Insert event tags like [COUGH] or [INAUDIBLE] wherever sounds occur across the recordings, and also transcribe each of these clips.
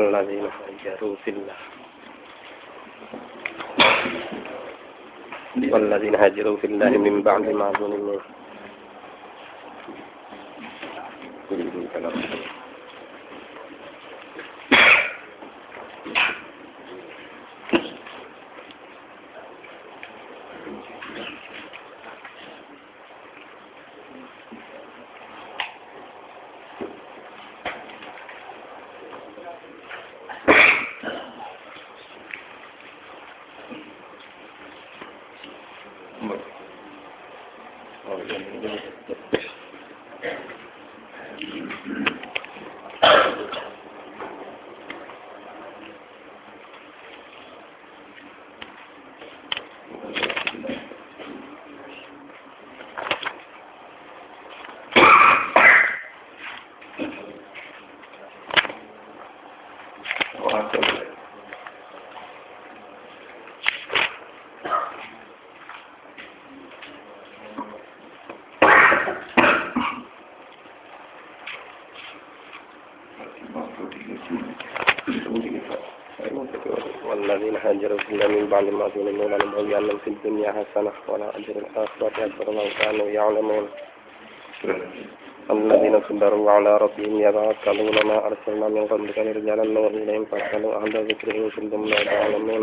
والذين هاجروا في الله. والذين هاجروا في الله من بعد ما ظلموا. والذين هاجروا في الله من بعد ما ظلموا لنبوينهم في الدنيا حسنة ولا أجر الآخرة أكبر لو كانوا يعلمون الذين صبروا على ربهم يتوكلون ما أرسلنا من قبلك رجالا نوحي إليهم فاسألوا أهل ذكر إن كنتم لا تعلمون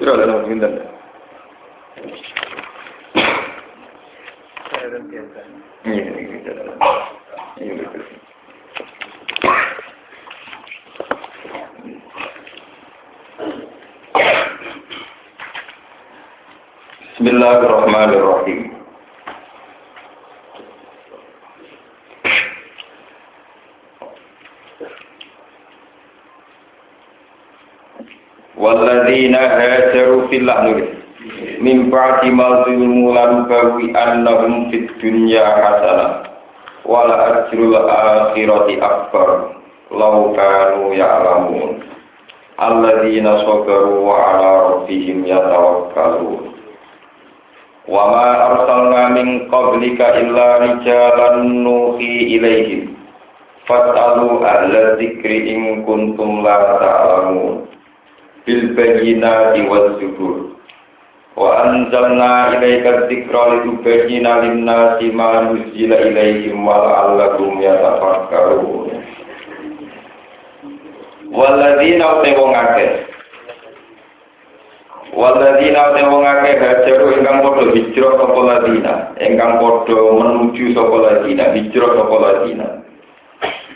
Walladzina hajaru fillah nulis min ba'di ma zulmu lan bawi annahum fid dunya hasanah wal ajrul akhirati akbar law kanu ya'lamun alladzina sabaru wa ala rabbihim yatawakkalun wa ma arsalna min qablika illa rijalan nuhi ilaihim fas'alu ahla dzikri bil bayyinati waz zubur wa anzalna ilaika dzikra litubayyana lin-nasi ma nuzila ilaihim wa la'allahum yatafakkarun. Walladzina wong akeh. Walladzina wong akeh hajaru ingkang padha hijrah sapa ladina ingkang padha menuju sapa ladina hijrah sapa ladina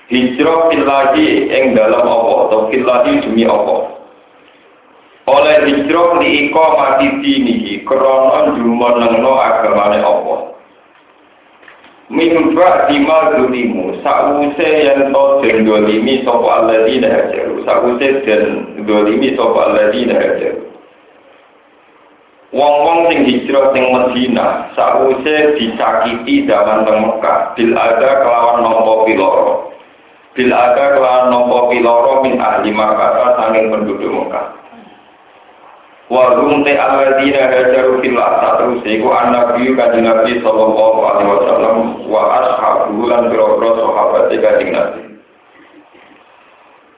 hijrah fillahi ing dalam apa atau fillahi demi apa oleh hijrah di iko mati dinihi krono jumenengno agamane apa mimba dima dulimu sa'use yang to den dolimi sapa alladzina hajaru sa'use den dolimi sapa alladzina hajaru. Wong-wong sing hijrah sing Medina sa'use disakiti zaman teng Mekah. Bil ada kelawan nampa piloro. Bil ada kelawan nampa piloro min ahli Makkah saking penduduk Mekah Warum te alladzina hajaru fillah terus iku annabi kanjeng Nabi sallallahu alaihi wasallam wa ashabu lan pira-pira sahabat kanjeng Nabi.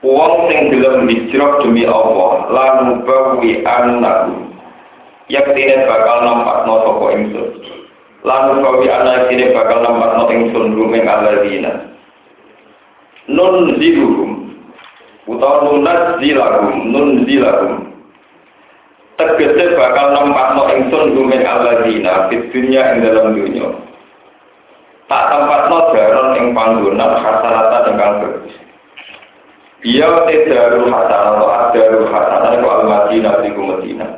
Wong sing gelem hijrah demi Allah lan bawi annahu yaktine bakal nampakno sapa ingsun. Lan bawi anak yaktine bakal nampakno ingsun rumeng alladzina. Nun ziluhum utawa nunat zilahum nun zilahum tegese bakal nempatno ingsun gumen alladzina fit dunya ing dalam dunya. Tak tempatno daron ing panggonan hasanata ingkang bagus. Iya te darul hasanah atau adarul hasanah itu al-madinah di Madinah.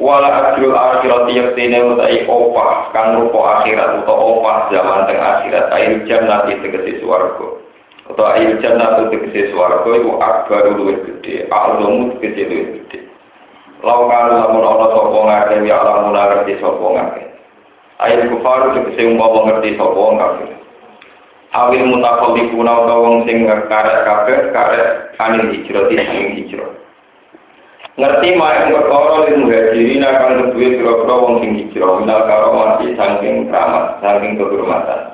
Wala ajrul akhirat yaktine utai opah kang rupa akhirat atau opah zaman teng akhirat air jannah tegese swarga atau air jannah itu tegese swarga itu akbar luwih gede alamu tegese luwih gede. Lau kalau lamun ana sapa ngake ya alamu ngerti sapa ngake air kufar tegese umpama ngerti sapa ngake awil mutakhallifuna utawa wong sing karek kabeh karek anil hijrah sing hijrah. Ngerti mak perkara lil muhajirin akan duwe pira-pira wong sing hijrah minal karomati saking keramat saking kehormatan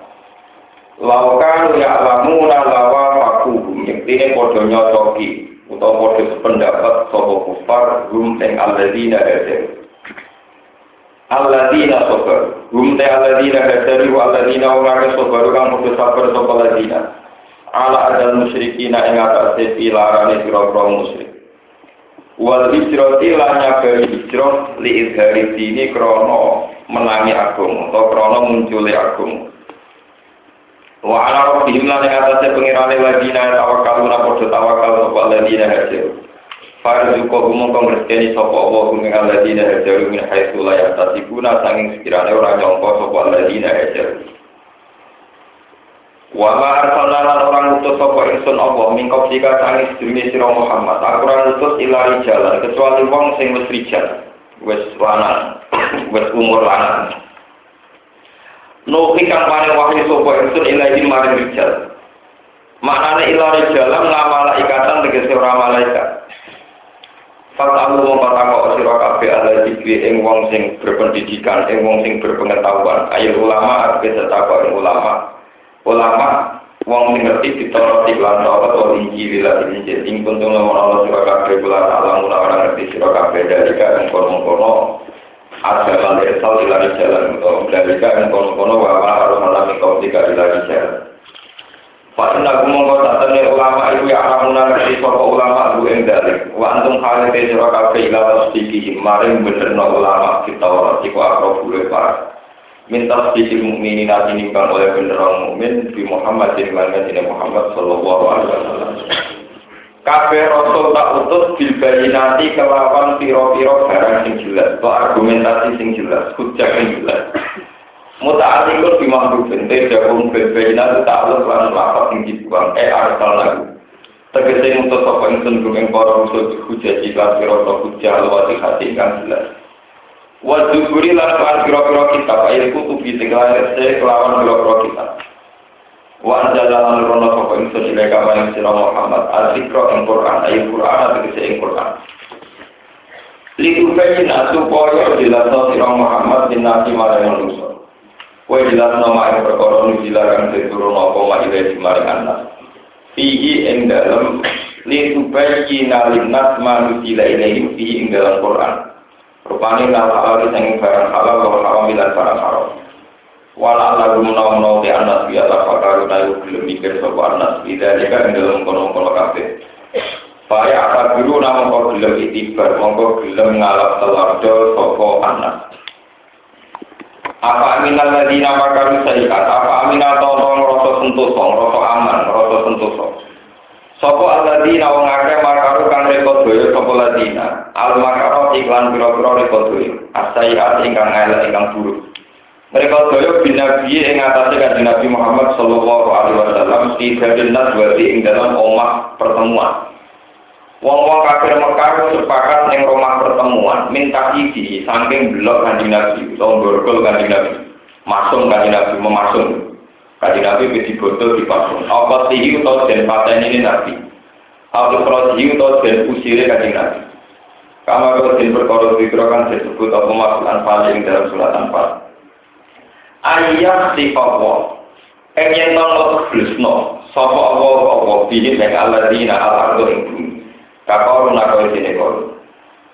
Laukan ya alamuna lawa fakuhum Yektine padha nyocoki utawa padha sependapat sapa kufar hum ing alladzina hajar. Alladzina sabar. Hum te alladzina hajar wa alladzina wa ngake sabar kang padha sabar sapa alladzina. Ala adal musyrikina ing atase pilarane pira-pira musyrik. Wal hijrati lan nyabari hijrah li izhari dini krana menangi agung atau krana muncule agung. Wa ala rabbihim lan ing atase pengirane ladina tawakkaluna padha tawakal sapa ladina hajar. Farzuqa hum kang rezeki sapa hum ing ladina hajar min haitsu la yahtasibuna sanging sekirane ora nyangka sapa ladina hajar. Wa ma arsalna orang utus sapa ingsun Allah mingkop jika sanging sedurunge sira Muhammad. Aku ora utus ila jalan kecuali wong sing wis rijal, wis lanang, wis umur lanang. Nuhi kang wahyu sapa ingsun ilahi maring rijal. Maknane ila rijalam ngamala ikatan tegese ora malaikat. Fatamu wong patakok sira kabeh ala dikwi ing wong sing berpendidikan, ing wong sing berpengetahuan. Ayo ulama ape setakok ing ulama. Ulama wong sing ngerti ditoroti lan tawat wa inji wila inji ing kuntung lawan Allah sira kabeh kula alam ora ngerti sira kabeh dari kono-kono ada balik sal ilari jalan untuk dari ka kono-kono wa ma harus alami kau tiga ilari jalan Pak Inna kumongko tak tanya ulama itu ya aramuna ngerti sapa ulama lu ing dalik. Wa antum halite sira kabeh ila tasdiqi maring benerno ulama kita ora iku akro bule para. Minta sedikit mukminin nanti nimbang oleh bener orang mukmin di Muhammad di mana Muhammad Sallallahu Alaihi Wasallam. Kabeh rasul tak utus bil bayinati kelawan piro-piro barang sing jelas, atau argumentasi sing jelas, hujah sing jelas. Muta'alikun bimangdu bente jagung berbeda ta'aluk lan lapat yang dibuang. Eh arsal lagu. Tegese untuk sopa ingsun gumeng para rusul hujah jika piro hujah luwati hati kan jelas. Wadzuburi lan lan piro-piro kitab ayat kutubi tinggal kelawan piro-piro kitab Wa anjala lan rono sopa ingsun ilai kama yang sirah Muhammad al-zikro ing Qur'an ayat Qur'an tegese ing Qur'an Litu bayina supaya jelasno sirah Muhammad dinasi marang manusia Kue jelas nama yang perkara nu dilarang diturun apa maile di maring anak. Fihi ing dalam li tubayyi nalinnas manusila ilaihim fihi ing dalam Quran. Rupane nal halal sing barang halal wa haram barang haram. Wala lagu menawa te anas biya ta fakaru nayu gelem mikir sapa anas ida ing dalam kono-kono kabeh. Paya apa guru nama kau gelem itibar, mongko gelem ngalap telardo sapa anas. Apa aminal ladina makaru sayikat, apa aminal tolong rasa sentoso, rasa aman, rasa sentoso. Sopo aladina wong akeh makaru kang rekod doyo sopo ladina. Al makaro iklan pira-pira rekod doyo. Asayiat ingkang elek ingkang buruk. Mereka doyo binabi ing atase kanjeng Nabi Muhammad sallallahu alaihi wasallam fi dalil nadwati ing dalam omah pertemuan. Wong-wong kafir Mekah sepakat ning rumah pertemuan minta isi saking blok kanjeng Nabi utawa borgol kanjeng Nabi. Masung kanjeng Nabi memasung. Kanjeng Nabi wis dibotol dipasung. Apa sih utawa den paten ini Nabi. Apa prodi utawa den usire kanjeng Nabi. Kama kalau den perkara dikira kan disebut apa maksud paling dalam surat Anfal. Ayat sifat Enyen tong lo teblesno, sapa Allah Allah bihi mek alladzina al-ardu ing bumi. Kakau nakau sini kau.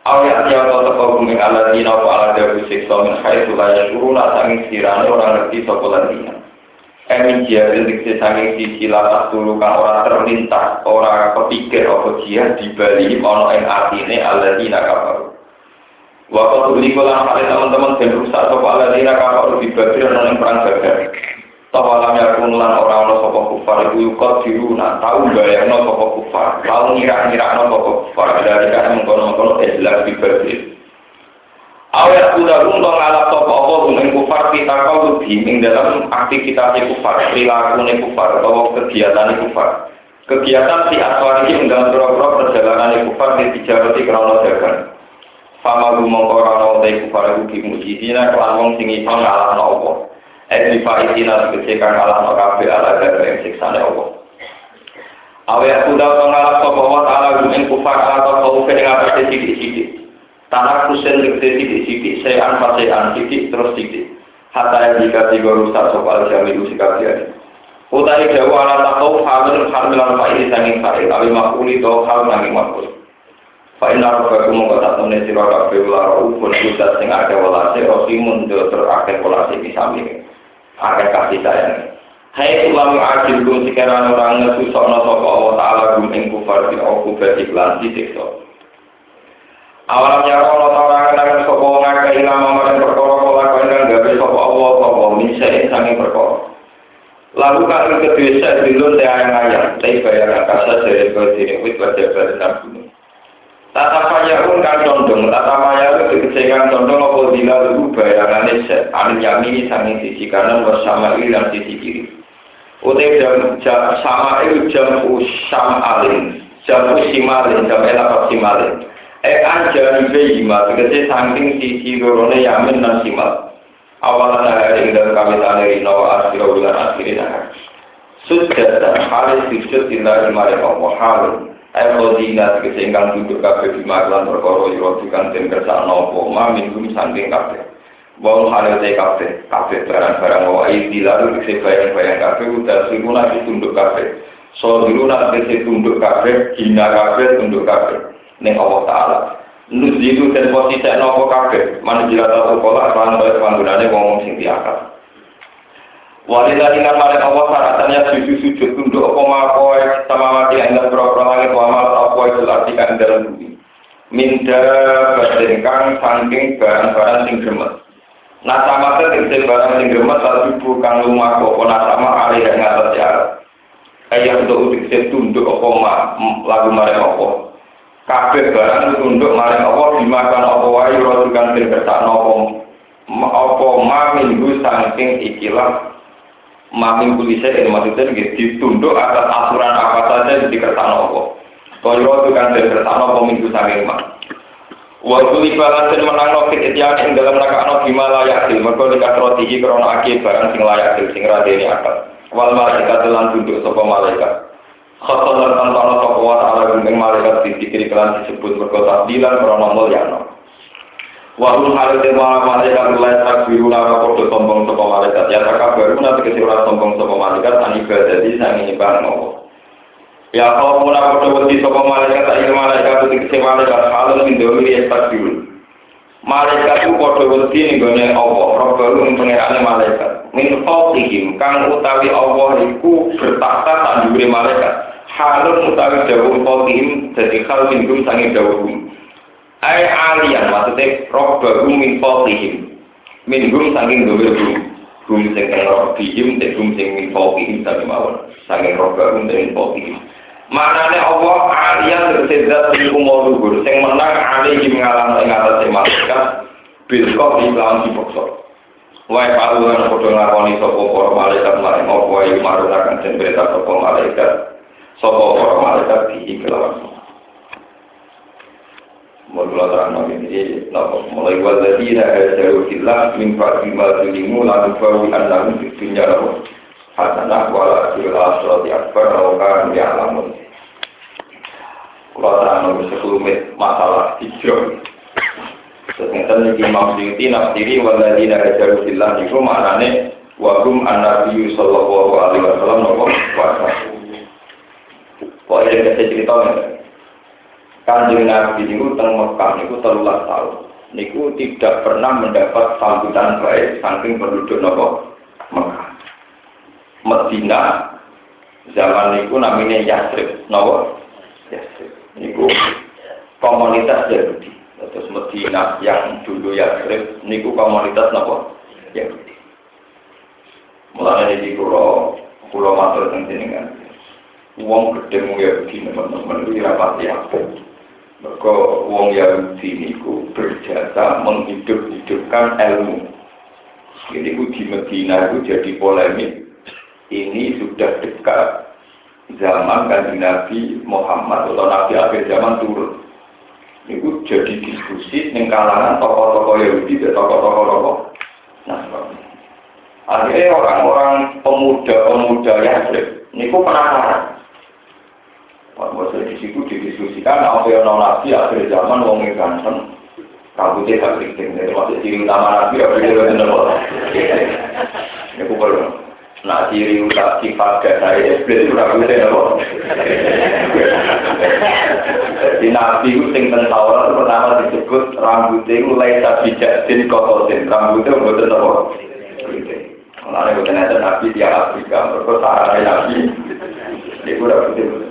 Awak dia kau teko bumi ala dina apa ala dia siksa min hai sulaya suruna sanging sirane orang ngerti sokolan dina. Emin jia diksi sanging sisi latas dulu kan orang terlintas, orang kepikir apa jia dibali ono ing atine ala dina kapal. Waktu beli kolam kalian teman-teman dan rusak sopo ala dina kapal lebih badir non perang gagal. Tawalam ya kumulan orang-orang sopo kufar itu yukot diruna, tahu bayangno sopo kufar, tahu ngira-ngira no sopo kufar, dari kan mengkono-mengkono jelas di berdir. Awet kuda untuk ngalap sopo apa dengan kufar kita kau lebih dalam aktivitas kufar, perilaku kufar, atau kegiatan kufar. Kegiatan si aswar ini dalam pro-pro perjalanan kufar di tijarati krono dagang. Fama gumong korano te kufar itu mujizina kelan wong sing iso ngalahno Allah. Edi faitina tegese kang kalah no kabeh ala gara ing siksane Allah. Awe aku dak ngalap sapa wa taala gumen kufar ala kau ing atas sithik-sithik. Tanah kusen tegese sithik-sithik, sayan pasean sithik terus sithik. Hatta jika tiga rusak sapa al jamilu sikap Utai dawa ala takau hamil hamilan fa'il sanging awi makuli to hal nanging makul. Mongko tak temne sira pusat sing. Hai ulama kum sekarang orang Allah taala gum ing di aku berarti lan disiksa. Awalam ya Allah taala wong akeh marang perkara kala gawe Allah sapa sange perkara. Lalu kali kedua saya dulu saya ayang-ayang, tapi bayar kasa dari berdiri wit wajah gunung. Tata pun kan condong, tata maya itu dikecekan condong apa dila lu bayangannya set, anu yamini sanging sisi kanan bersama ini dan sisi kiri. Utai jam, jam sama itu jam usam alin, jam usimalin, jam elapat simalin. Eh anja ibe ima, tegese saking sisi lorone yamin dan simal. awalan hari dan kami tanari nawa akhir bulan. Sudah dan hari sujud illa imare Allah halun. Ayo dina kesenggang duduk kafe di maglan perkara yo dikan den kersa nopo ma minggu sanding kafe. Wong hale te kafe, kafe barang-barang wa iki lalu dikse bayang-bayang kafe udah simula ditunduk kafe. So dulu nanti tunduk kafe, hina kafe, tunduk kafe. Ning Allah Ta'ala. nuzilu dan posisi nopo kafe mana jika tahu sekolah kan baik panggunanya ngomong sing diakal Wanita dengan malik Allah syaratannya sujud sujud tunduk apa makoy sama mati dalam berapa langit wa mal apa itu artikan dalam bumi. Minda badengkang saking barang-barang sing gemet. Nah sama tegese barang sing gemet lalu bukan rumah kok sama alih yang atas ya. Kayak untuk utik tunduk apa lagu malik Allah kabeh barang tunduk maring apa dimakan apa wae rojukan sing kersakno apa apa maminggu saking ikilah maminggu lise ini maksudnya gitu ditunduk atas aturan apa saja yang dikersakno apa. Kaya rojukan sing kersakno apa minggu saking mak Waktu libalan dan menang nofit itian ing dalam nakakno bima layak dil. Mergo dikatrotihi krono aki barang sing layak dil sing radeni akal wal malaikat lan tunduk sapa malaikat. Khoton lan tantono sapa wa ta'ala gumeng malaikat dikiri kelan disebut mergo takdilan krana mulyana. Wa hum halate ma malaikat mulai takbiru lawa padha sombong sapa malaikat ya takabaru nanti kesi ora sombong sapa malaikat ani jadi sang ibadah Allah. Ya kau mula padha wedi sapa malaikat tak malaikat dikese malaikat halal min domi takbiru. Malaikat itu padha wedi ning gone Allah, Rabbul pengerane malaikat. Min fawqihim kang utawi Allah iku bertakhta tandure malaikat halun utawi dawuh qadim dadi hal minggum sange dawuh ai alian maksudnya robba min fawqihim. Minggum saking dawuh gum gum sing bihim te gum sing min fawqihim sami mawon. Saking robba gum min fawqihim. Manane Allah alian bersezat di umur luhur. Sing menang alihim ngalang ing atas malaikat bil kok di lawan dipaksa. Wae palu lan padha ngakoni sapa para malaikat maring apa wae marunaken den sapa malaikat Sopo para malaikat di Mula terang ini, mulai wazadi na hajaru kilah min fa'di ma zulimu lalu fawi annahum fi dunya lahu hasanah wala ajrul akhirati akbar law kanu ya'lamun. Kula terang sebelum masalah hijrah. Ini Imam Syuuti nafsiri wazadi na hajaru kilah itu maknanya wagum an-nabiyyu sallallahu alaihi wasallam nopo wasa. Kok ada kasih cerita ya? Kanjeng Nabi itu teng Mekah itu terulang tahun. Niku tidak pernah mendapat sambutan baik saking penduduk nopo Mekah. Medina zaman niku namanya Yasrib, nopo Yasrib. Niku komunitas Yahudi. Terus Medina yang dulu Yasrib, niku komunitas nopo Yahudi. Mulanya di pulau pulau Matur tentang kan Wong ketemu ya begini teman-teman itu rapati apa? Maka wong Yahudi niku berjasa menghidup-hidupkan ilmu. Ini ku di Medina itu jadi polemik. Ini sudah dekat zaman kan Nabi Muhammad atau Nabi akhir zaman turun. Itu jadi diskusi dengan kalangan tokoh-tokoh Yahudi dan tokoh-tokoh Nah, akhirnya orang-orang pemuda-pemuda Yahudi ini ku penasaran Waktu di situ apa yang non nabi akhir zaman wong ganteng, kabutnya gak keriting. Jadi maksud ciri utama nabi ya beliau benar benar. Ini aku perlu. Nah ciri utak sifat dasar iblis itu ragu saya nopo. Jadi nabi itu sing ten Taurat itu pertama disebut rambutnya mulai sabijak din kotosin. Rambutnya betul nopo. Mulanya betul ada nabi di Afrika. Mereka sarana nabi. Itu rambutnya betul.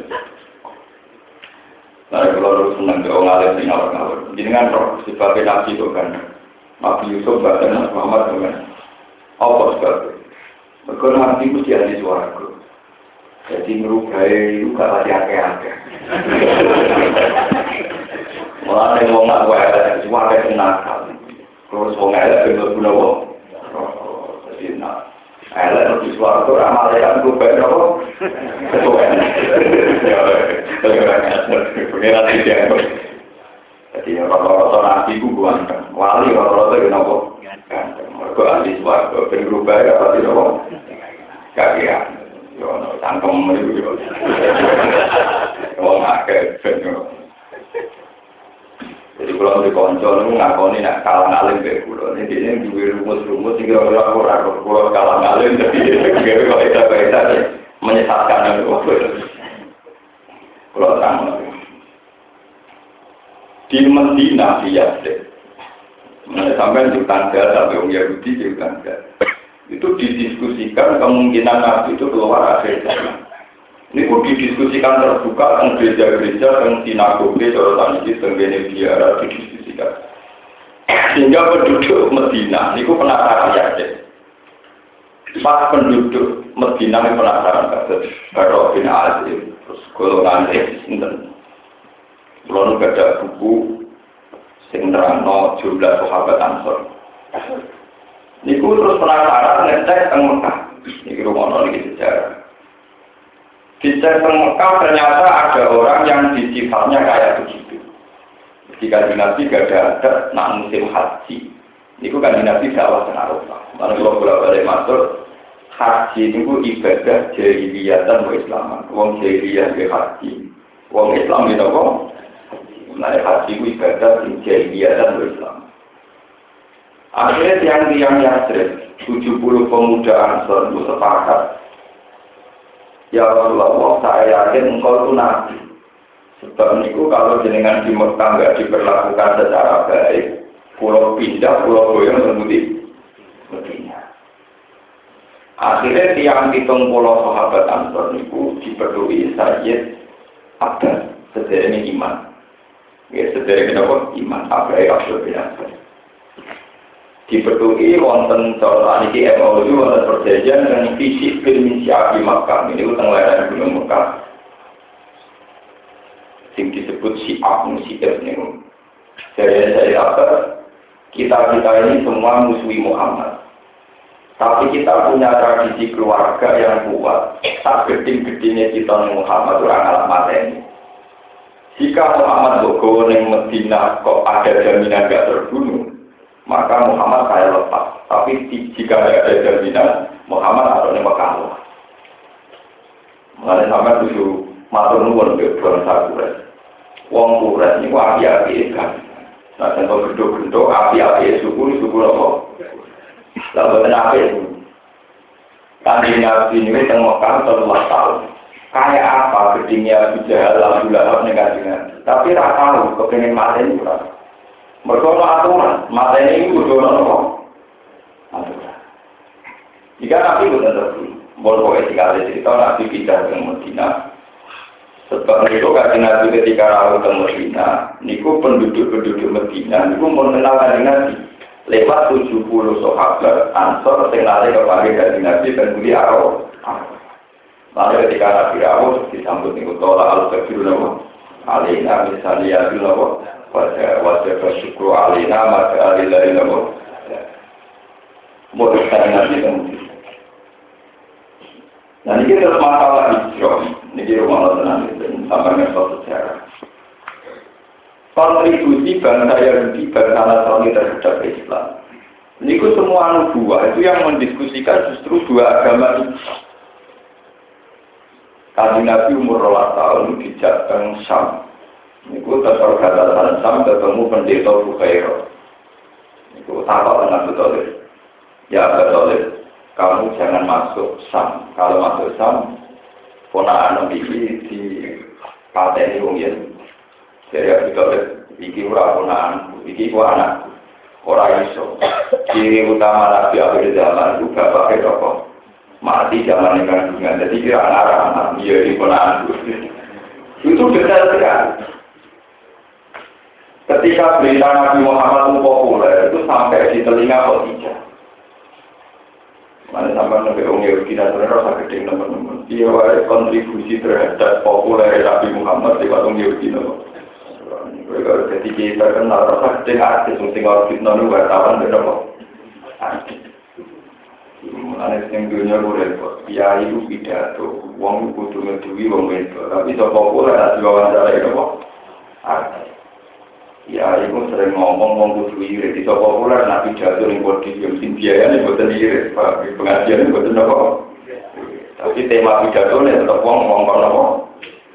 Nah, kalau seneng ke orang alim di ngawur-ngawur, kan roh sebabnya nabi itu kan, Nabi Yusuf bahkan Mas Muhammad dengan apa sebabnya? Mereka nanti mesti ada. Jadi merugai itu gak lagi ake-ake. Mulai ngomong aku ada suara yang nakal. Terus ngomong ada bener guna wong. Jadi nah, ada lebih suara itu ramal ya kan gue bayar apa? Kesuwen. Pengiran tidak. Jadi rata-rata nanti gue ganteng. Wali rata-rata itu nopo. Mereka ahli suara, ben berubah ya pasti nopo. Kagian. Yo, tangkem itu. Wong akeh. Jadi kalau di konco itu ngakoni nak kalah ngalim kayak kulo. Ini dia yang juga rumus-rumus sehingga orang orang kulo kalah ngalim jadi jadi kalau itu kita menyesatkan itu. Kulo terang di Medina di Yasrib. Nah, sampai di tanggal sampai Umi Yahudi di tanggal itu didiskusikan kemungkinan Nabi itu keluar akhir zaman. Ini pun didiskusikan terbuka tentang gereja-gereja, tentang sinagoge, sorotan ini, tentang biara, didiskusikan. Sehingga penduduk Medina, ini pun penasaran ya, Pas penduduk Medina ini penasaran, kata Baroh bin Azim, terus golongan Sinten. Kalau ada buku, sing nerangno jumlah sahabat Ansor. Niku terus penasaran ngecek teng Mekah. Niki rumah nol sejarah. Teng Mekah ternyata ada orang yang sifatnya kayak begitu. Jika di Nabi gak ada ada nak musim haji. Niku kan di Nabi dakwah teng Arafah. Mana kalau bolak balik masuk haji niku ibadah jahiliyah dan Islaman. Wong jahiliyah ke haji. Wong Islam itu kok. Nah haji itu ibadah jahiliyah dan Islam. Akhirnya tiang-tiang Yasrib, 70 pemuda Ansor itu sepakat. Ya Rasulullah, saya yakin engkau itu nabi. Sebab itu kalau jenengan di Mekah nggak diperlakukan secara baik, pulau pindah, pulau goyang seperti Medina. Akhirnya tiang hitung pulau sahabat Ansor itu diperlukan Sayyid Abbas, sederhana iman. Ya, sederhana kenapa? Iman. Apa yang Abdul bin dipetui wonten cara niki MOU wonten perjanjian dengan fisik bil di Makkah. Ini utang lereng gunung Makkah sing disebut si Abu si ini saya saya apa? Kita kita ini semua musuhi Muhammad. Tapi kita punya tradisi keluarga yang kuat. Tak geding-gedingnya kita Muhammad orang alam mata ini. Jika Muhammad Bogo yang Medina kok ada jaminan gak terbunuh maka Muhammad saya lepas. Tapi jika ada jaminan, Muhammad atau ini Mekah Mengenai sampai tujuh matur nuwun ke bangsa Quraisy. Wong Quraisy ini api-api kan. Nah, contoh gendok-gendok api-api suku suku apa? Lalu kenapa itu? Kanjeng Nabi ini teng Mekah setelah tahun. Kayak apa gedingnya Abu Jahal, Abu Lahab, Tapi tak tahu kepengen mati ini mereka aturan, mata ini kudu nopo. Jika nabi bukan terus, boleh etika cerita nabi pindah ke Medina. Sebab itu kan nabi ketika rawat ke Medina, niku penduduk-penduduk Medina, niku mengenal kanjeng nabi. Lewat 70 sahabat ansor lari kepada kanjeng nabi dan beli arau. Lalu ketika nabi rawat disambut niku tolak al-kabiru nopo. Alina misalnya ya nopo pada wajah bersyukur alina maka alila ilamu modus nanti kemudian. Nah ini terus masalah hijrah. Ini rumah tenang. Itu sampai ngesot sejarah. Kontribusi bangsa Yahudi bangsa Nasrani terhadap Islam. Ini semua dua itu yang mendiskusikan justru dua agama ini. Kaji Nabi umur rolah tahun di Jateng Syam Niku tetap kata Sam ketemu pendeta Bukhairo. Niku takut dengan betul. Ya betul. kamu jangan masuk Sam. Kalau masuk Sam, anak ini di pateni wong yen. Jadi lihat iki ora ponaan, iki ku anak. Ora iso. Ciri utama Nabi akhir zaman juga pakai rokok. Mati zaman kandungan. Jadi kira anak anak dia di ponaan. [LAUGHS] Itu detail sekali. Ketika berita Nabi Muhammad itu populer, itu sampai di telinga Khadijah. Mana sampai nabi Om Yahudi Nasrani rasa gede teman-teman. Dia wae kontribusi terhadap populer Nabi Muhammad di Om Yahudi. Mereka jadi kita kenal rasa gede artis, mesti kalau kita nu wartawan berapa? Artis. Mulane sing dunia lu repot. Ya itu pidato, wong kudu ngeduwi wedok. Tapi so populer ada diwawancara itu kok. Artis. Ya, itu sering ngomong ngomong kudu irit. Toko populer nabi jatuh ning podium sing biayane mboten irit, Pak. Pengajian mboten apa. Tapi tema pidato nih tetap wong ngomong kono apa?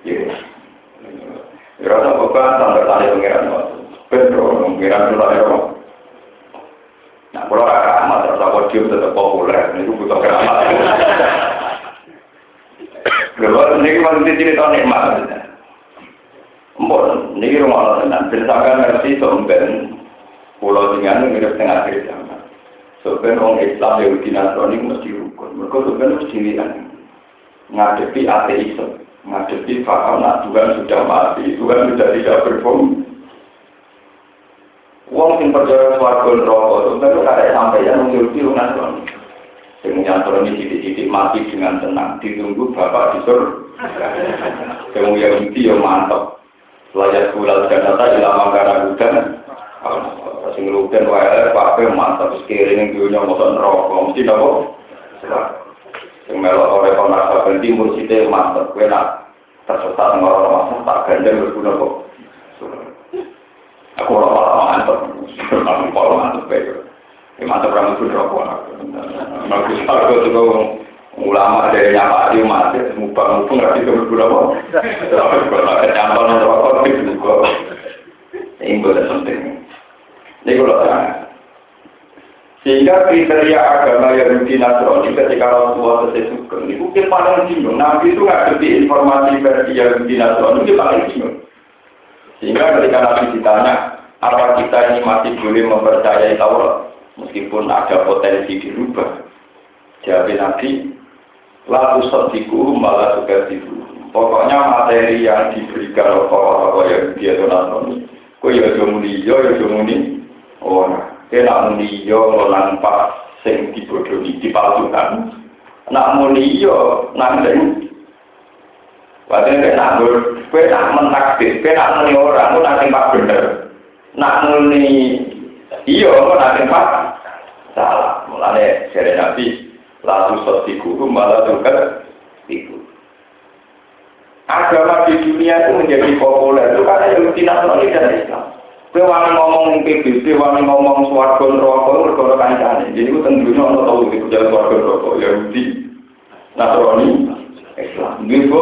Iya. Ya rasa bukan sampai tali pengiran Pedro, pengiran dulu apa? Nah, kalau ada amat rasa podium tetap populer, itu butuh keramat. Kalau ini kan cerita nikmat. Mbon, ini rumah tenan. Berdasarkan ngerti somben pulau dengan mirip tengah akhir zaman. Somben orang Islam Yahudi Nasrani mesti rukun. Mereka somben mesti lihat ngadepi ateisme, ngadepi paham nah Tuhan sudah mati, Tuhan sudah tidak berfungsi. Wong sing percaya swarga neraka, sampai yang Yahudi Nasrani. Yang nyantroni titik-titik mati dengan tenang, ditunggu bapak di surga. [LAUGHS] Yang Yahudi yang mantap, Layak kulal janata ilama karena hujan. Sing hujan wae pakai mantap sekeliling dunia motor neraka mesti nopo. Sing melok ore kono saben timur site mantap kowe nak tersesat ngoro masa tak kok. Aku ora mantap. Aku ora mantap bae. Mantap rambut rokok. Aku sarko tuh ulama dari nyapa di mati mubang mubang nggak bisa berguna apa kalau kecampur rokok itu juga ini boleh penting. Ini kalau sehingga kriteria agama Yahudi Nasrani ketika Rasulullah selesai sugeng ini mungkin paling bingung. Nabi itu nggak ngerti informasi versi Yahudi Nasrani itu paling bingung. Sehingga ketika Nabi ditanya apa kita ini masih boleh mempercayai Taurat? Meskipun ada potensi dirubah. Jawab Nabi lalu sediku malah juga diku. Pokoknya materi yang diberikan oleh tokoh-tokoh yang dia nasrani. Kau ya jomuni, ya jomuni. Oh, kena muni yo ngolang pas sing dibodohi dipalsukan. Nak muni yo nandeng. Padahal kena nanggur, kue nak mentakdir, kue muni orang, kue nak tempat bener. Nak muni iyo, kue nak salah. Mulanya dari Nabi, lalu soti guru malah juga itu. Agama di dunia itu menjadi populer itu karena yang Nasrani dan Islam. Wani ngomong PBB, wani ngomong suarga neraka, mereka kancane. Jadi itu tentunya orang tahu itu jalan suarga neraka Yahudi, Nasrani, Islam. Gitu.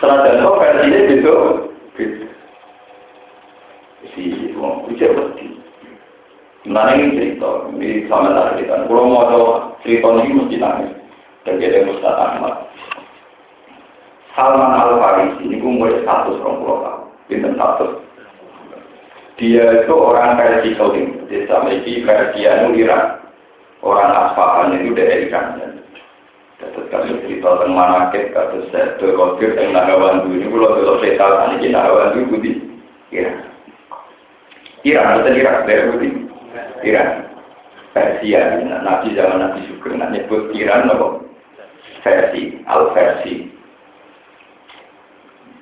Setelah itu versinya gitu. Si wong bisa berarti. Mana ini cerita, ini sama tak cerita. Kalau mau tahu cerita ini mesti nangis. Dia Ustaz Ahmad. Salman Al Farisi ini umur status orang pulau tahun, bintang status. Dia itu orang versi Saudi, desa Meki versi anu Iran. Orang Asfahan itu dari Iran. Terus kami cerita tentang manakib, kasus saya terkotir tentang Nagawan ini kalau kalau tahu ini Nagawan itu di Iran. Iran, betul Iran, dari Budi. Iran. Persia, Nabi zaman Nabi Sugeng, nak nyebut Iran apa? Versi, al versi.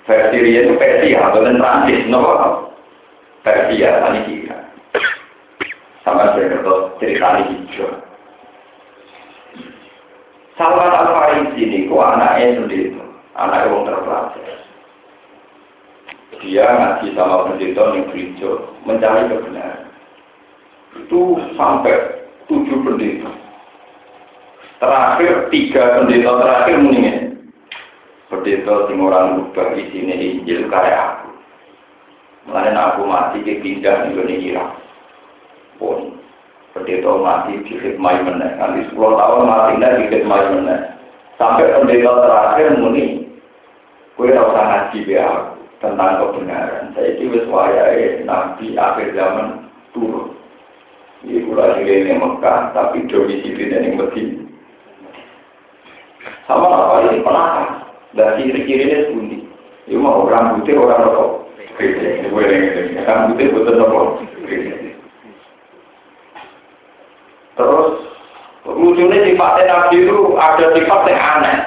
Versi Ria itu Persia, bukan Prancis, nopo? Persia, tadi kira. Sama saya kata cerita ini hijau. Salman al Farisi ini, kok anaknya sendiri, anak yang terpelajar. Dia ngaji sama pendeta yang gereja, mencari kebenaran itu sampai tujuh pendeta. Terakhir tiga pendeta terakhir mendingin. Pendeta sing orang lupa di sini Injil karya aku. Mulanya aku mati ke pindah di Irak. Pun Pendeta mati di khidmah meneh. Nanti 10 tahun mati di khidmah meneh. Sampai pendeta terakhir muni, kue usah ngaji ya tentang kebenaran. Saya itu wis wayahe nabi akhir zaman turun. Ini kula ini Mekah, tapi domisilinya yang Medina. Sama apa ini penakar. Dan ciri-cirinya sebuti. Itu mau orang putih, orang rokok. Orang putih, betul rokok. Terus, lucunya sifatnya Nabi itu ada sifat yang aneh.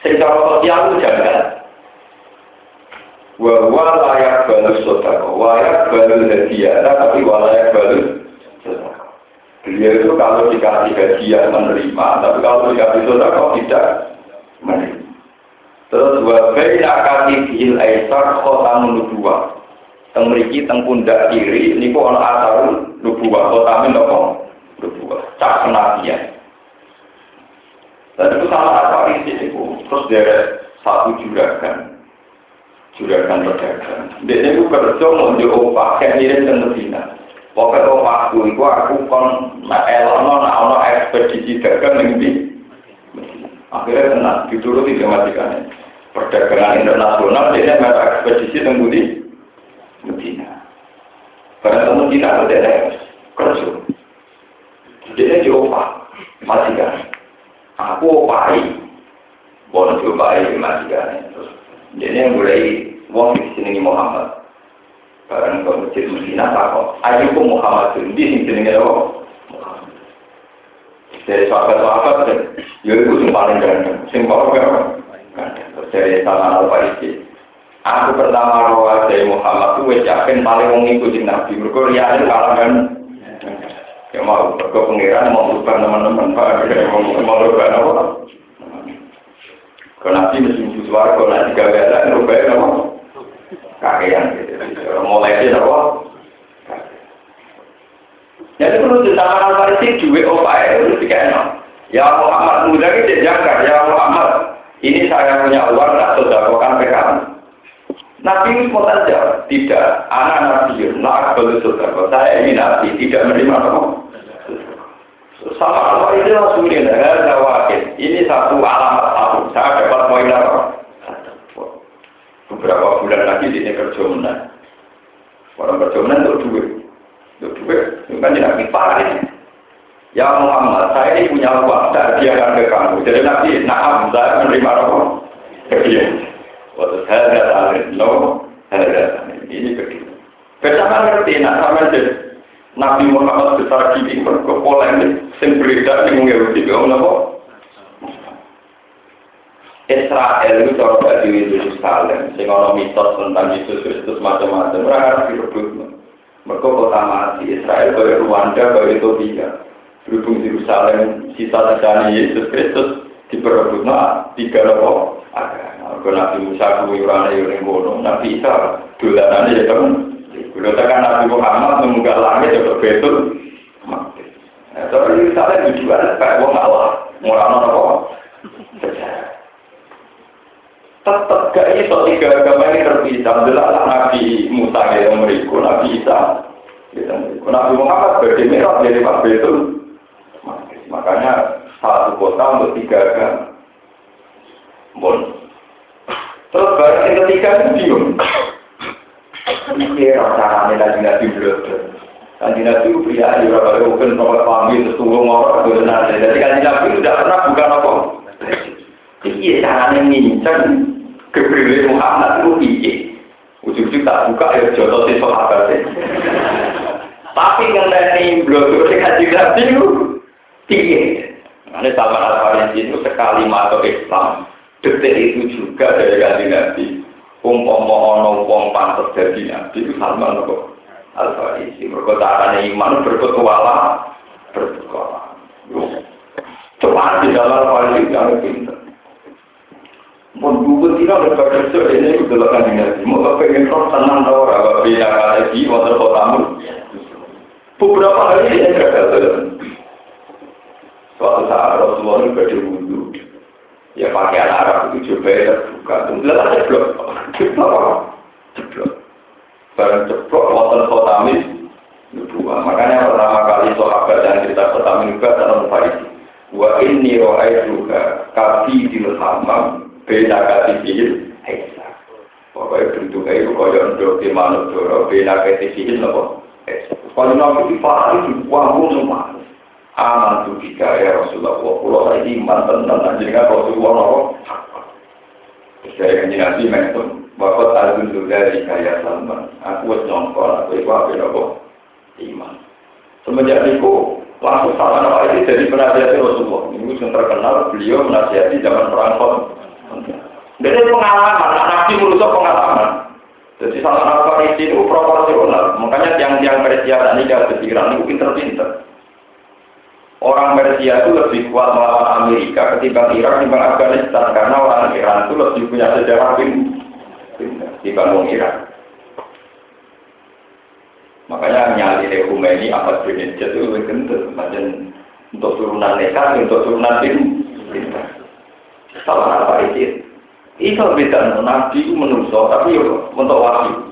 Secara sosial itu jangan. Wa layak balus sodako, layak balus hadiah, tapi layak balus. Beliau itu kalau dikasih hadiah menerima, tapi kalau dikasih sodako tidak menerima. Terus wa baina katibihil aisar khotamun nubuwah. Teng mriki teng pundak kiri niku ana asarun nubuwah, khotamun napa? Nubuwah. Cak kenabian. Dan itu sama apa isi itu. Terus dari satu juragan. Juragan pedagang. Dia itu kerja mau di opah, kayak ngirim ke Medina. Pokoknya opahku itu aku kon elono, nak ono ekspedisi dagang yang di Akhirnya tenang, dituruti dimatikannya. Perdagangan internasional, dia mereka ekspedisi tunggu di Medina. Karena ke Medina, dia kerja. Dia diopah, matikan. Aku opahi, boleh diopahi matikan. Terus dia mulai wong di sini Muhammad. Barang ke masjid Medina, takut. Ayo Muhammad, di sini jenenge apa? dari sahabat-sahabat ya itu yang paling ganteng. Yang paling ganteng. Dari sama al farisi aku pertama rawat dari Muhammad itu yakin paling mengikuti Nabi. Mereka rianin kalah kan? Ya mau ke pengiran mau berubah teman-teman pak. [LAUGHS] Mau berubah apa? Kalau Nabi mesti suara kalau nanti gak ada berubah apa kakean gitu mulai dia apa jadi perlu ditambah al-farisi duit opai itu dikena. Ya Muhammad muda ini jangkar, ya Muhammad. Ini saya punya uang, tak sodakokan PKM. Nabi itu saja, tidak. Anak Nabi, nak boleh sodako. Saya ini Nabi, tidak menerima apa. Sama Allah itu langsung ini, wakil. Ini satu alamat satu. Saya dapat poin apa? Beberapa bulan lagi di kerja menang. Orang kerja menang untuk duit. Untuk duit, kan tidak kiparin. Ya Muhammad, saya ini punya uang, saya hadiahkan ke kamu. Jadi nanti, nah, saya menerima rokok. Iya. Waktu saya datang, no, saya datang. Ini begitu. Bersama ngerti, nak sama jadi Nabi Muhammad besar gini, berkepolen, sing beredar, sing mengerti, kamu nopo. Israel itu cara bagi Yerusalem, sing ono mitos tentang Yesus Kristus macam-macam, orang harus direbut. Mereka kota mati, Israel kaya Rwanda, kaya Ethiopia. Berhubung Yerusalem, sisa-sisa Yesus Kristus, diperebut nah, tiga nopo agama. Kalau Nabi Musa kuyurannya yang bodoh, Nabi Isa dolanannya ya teman. Kalau tekan Nabi Muhammad mengunggah langit ya betul. Mati. Nah, soal Yerusalem juga kayak wong Allah, murah nopo. Tetap gak iso tiga agama ini terpisah. Alhamdulillah Nabi Musa yang meriku, Nabi Isa. Nabi Muhammad berdemerat dari Pak Betul. Makanya satu kota untuk tiga agama. Bon. Terus barang yang ketiga itu bingung. Ini caranya lagi nabi belum. Kanji nabi pria di beberapa mungkin nomor pamit sesungguh orang itu benar. Jadi kanji nabi tidak pernah buka apa. Iya caranya ngincang keberilih Muhammad itu iya. Ujung-ujung tak buka ya jodoh si sahabat Tapi ngendani blogger kanji nabi itu iya. Ini sama al-Farisi itu sekali masuk Islam, detik itu juga dari kanji Nabi. Umpama ono wong pantes dadi Nabi itu sama kok al-Farisi. Mergo carane iman berpetualang, berpetualang. Coba di dalam al-Farisi pinter. Mun buku tidak berkerja ini udah lekan di Nabi. Mau pengen roh tenang tau ora beda kali water kotamu. Beberapa hari ini gagal. Suatu saat Rasulullah itu pada wudhu. Ya pakaian Arab itu coba terbuka. Kemudian ada jeblok. Jeblok. Jeblok. Barang jeblok, wonten khotamis. nubuah. Makanya pertama kali sahabat yang cerita pertama juga dalam Farisi. Wa inni juga kafi dil hamam beda katibihil hesa. Pokoknya bentuknya itu kaya untuk di manut doro beda nopo hesa. Kalau nabi di Farisi wahum semua. Aman tu jika ya Rasulullah. Kalau saya iman tentang jenengan Rasulullah. Saya kanji nabi mengenai Bapak Arjun dari kaya Salman. Aku wes nyongkol, aku itu apa nopo iman. Semenjak itu langsung sama ini jadi penasihat Rasulullah. Ini yang terkenal beliau menasihati zaman perang Dan itu pengalaman, nabi merusak pengalaman. Jadi salah satu itu proporsional. Makanya tiang-tiang Persia dan Ida pikiran itu pinter-pinter. Orang Persia itu lebih kuat melawan Amerika ketimbang Irak ketimbang Afghanistan karena orang Iran itu lebih punya sejarah dibanding Irak. Makanya nyali ini apa bin itu lebih kental. Macam untuk turunan nekat, untuk turunan tim. Salah apa itu? Itu beda. Nabi itu menuso, tapi untuk wahyu.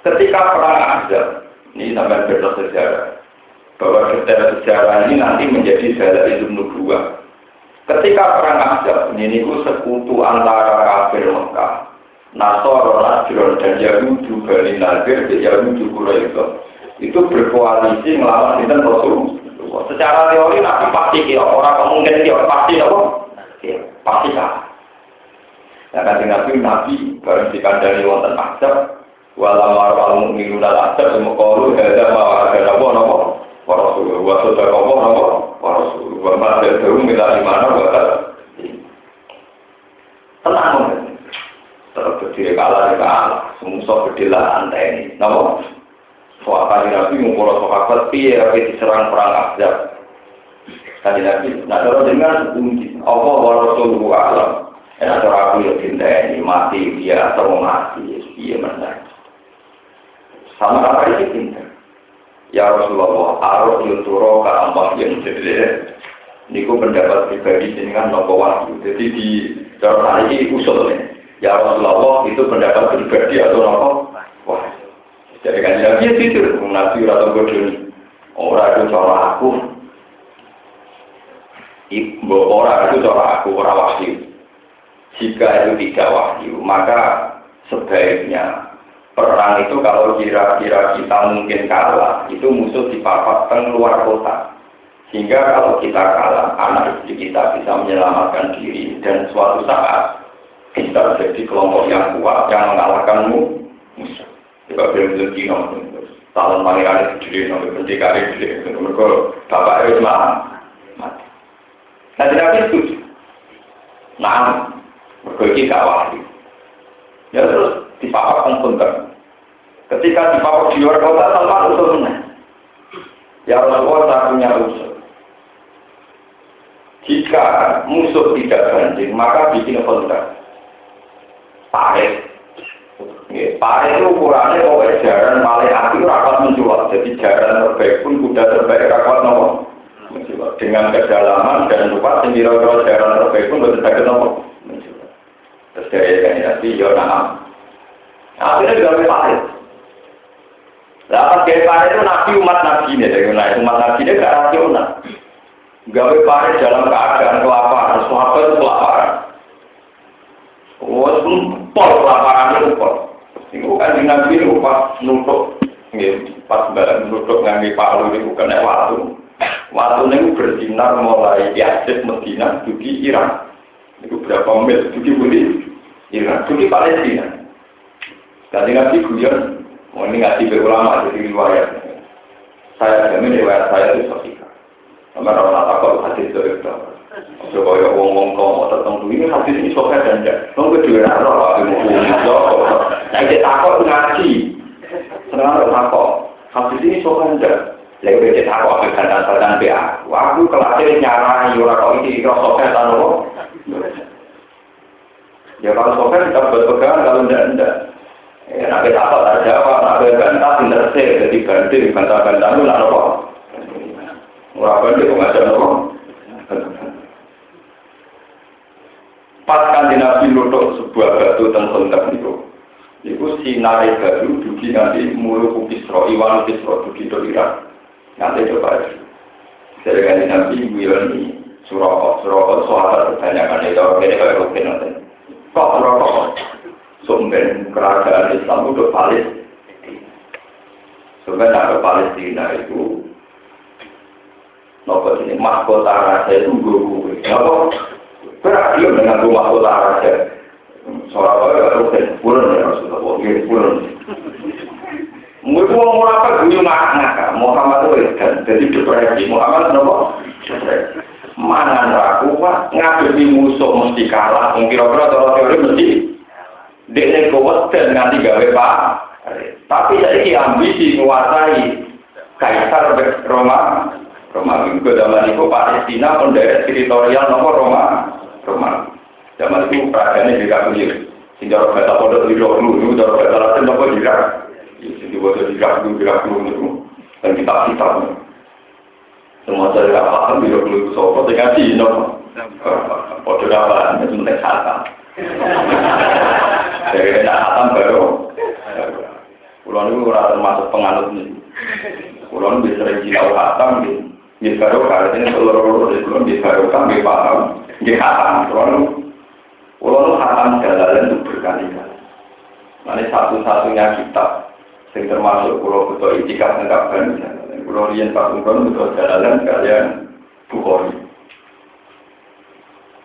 Ketika perang ada, ini sampai beda sejarah. Bahwa sejarah-sejarah ini nanti menjadi sejarah itu nubuah. Ketika perang ada, ini itu sekutu antara kafir Mekah Nasoro, Najron, dan Yahudi, Bani Nadir, Yahudi, Quraisy itu berkoalisi melawan Sinten Rasul. Secara teori Nabi pasti orang mungkin kira pasti apa? Pasti kan. Ya kan Nabi Nabi bareng dikandani wonten azab walau marwal mukminu dal azab semua kalu ada ma ada apa napa para rasul wa sadaka apa napa para rasul wa ma ada milal mana wa tenang Terus berdiri kalah, ya kalah. Semusuh berdiri lah antai ini. Nama? Soal Nabi ngumpul sahabat, piye diserang perang Ahzab. Kali Nabi, nah kalau dengan Allah wa Rasulullah alam. Ya cara aku ya cinta ini mati dia atau mati, iya mana? Sama apa ini cinta? Ya Rasulullah, arus yuturo ke ambah yang jadi Niku pendapat pribadi dengan nopo wahyu. Jadi di cara ini usulnya. Ya Rasulullah itu pendapat pribadi atau apa? Wah, jadi kan Nabi ya itu Nabi atau bodoh Orang itu cara aku, ibu orang itu cara aku orang wahyu. Jika itu tidak wahyu, maka sebaiknya perang itu kalau kira-kira kita mungkin kalah, itu musuh dipapatkan luar kota. Sehingga kalau kita kalah, anak istri kita bisa menyelamatkan diri dan suatu saat kita jadi kelompok yang kuat yang mengalahkanmu musuh. Coba jadi nomor tahun pangeran itu jadi nomor pendekar itu jadi mereka bapak itu mati. Nah tidak itu. Nah, ini gak wahyu. Ya terus dipaparkan punten. Ketika dipapar di luar kota, sama usulnya. Ya Rasulullah saya punya usul. Jika musuh tidak banding, maka bikin kontrak parit. Parit itu ukurannya kalau jaran paling api rapat menjual. Jadi jaran terbaik pun kuda terbaik nopo menjual. Dengan kedalaman dan lupa sendiri jaran terbaik pun betul sakit nopo menjual. Terus dari kan nanti ya nama. Akhirnya juga parit. Lah pas gawe parit itu nabi umat nabi ini, dari umat nabi ini gak rasional. Gawe parit dalam keadaan kelaparan, sahabat itu kelaparan. Oh, pol laparan itu pol. Itu kan di nabi itu pas nutup, pas barang nutup ngangi palu itu kena waktu. Waktu ini bersinar mulai Yazid Medina, dugi Iran. Itu berapa mil, dugi Budi, Iran, dugi Palestina. Jadi nabi guyon, mau ini ngaji berulama jadi riwayat. Saya jamin riwayat saya itu sahih. Sama orang takut hadis itu Coba ya wong-wong kau tertentu ini hadis ini sokai dan enggak. Kamu kedua roh, aku mau ngomong Nah, kita takut ngaji. Senang takut. Hadis ini sokai enggak. Lagi kita takut aku kan dasar dan BA. Aku kelasnya nyara yura kau ini kira sokai dan roh. Ya kalau sokai kita buat pegangan kalau enggak enggak. Ya, nanti takut tak jawab, nanti bantah, interse, jadi ganti, bantah-bantah itu nak apa? Murah banget, kok nggak ada apa? Pas kanji Nabi nutuk sebuah batu tentang itu. Iku sinare baru dugi nanti mulu kukisro, iwan kisro dugi do Irak. Nanti coba Dari kan Nabi Wilani Surokot, Surokot sahabat kebanyakan itu orang ini kayak rukin nanti. Kok Surokot? Sumber kerajaan Islam itu Palestina. Sebenarnya Palestina itu. Nopo ini? Mahkota raja itu gue Nopo berarti dengan mahkota raja. Soalnya ya rukin, pulang ya Rasulullah, pulang. Mungkin mau apa? Gue ngakak. Muhammad itu kan jadi depresi Muhammad. nopo mana ragu pak? Ngadepi musuh mesti kalah? Mungkin kira-kira kalau teori mesti. Dia kuat dan nanti gawe pak. Tapi jadi ambisi menguasai kaisar Roma. Roma itu zaman itu Palestina pun dari teritorial nopo Roma. Roma. Zaman itu peradannya juga sehingga bahasa pondok di dulu itu cara bahasa Latin nopo juga jadi waktu tidak dulu tidak dulu dan kita kita semua saya tidak paham bila dulu sopo Cina pada dapat itu penting khatam dari baru. Pulau ini kurang termasuk penganut ini. Pulau ini bisa Cina khatam di baru kali ini seluruh di pulau di baru kan di paham di khatam pulau ini pulau ini itu berkali-kali. Satu-satunya kitab sing termasuk pulau betul itikaf negak ban pulau rian patung betul jalan kalian bukhori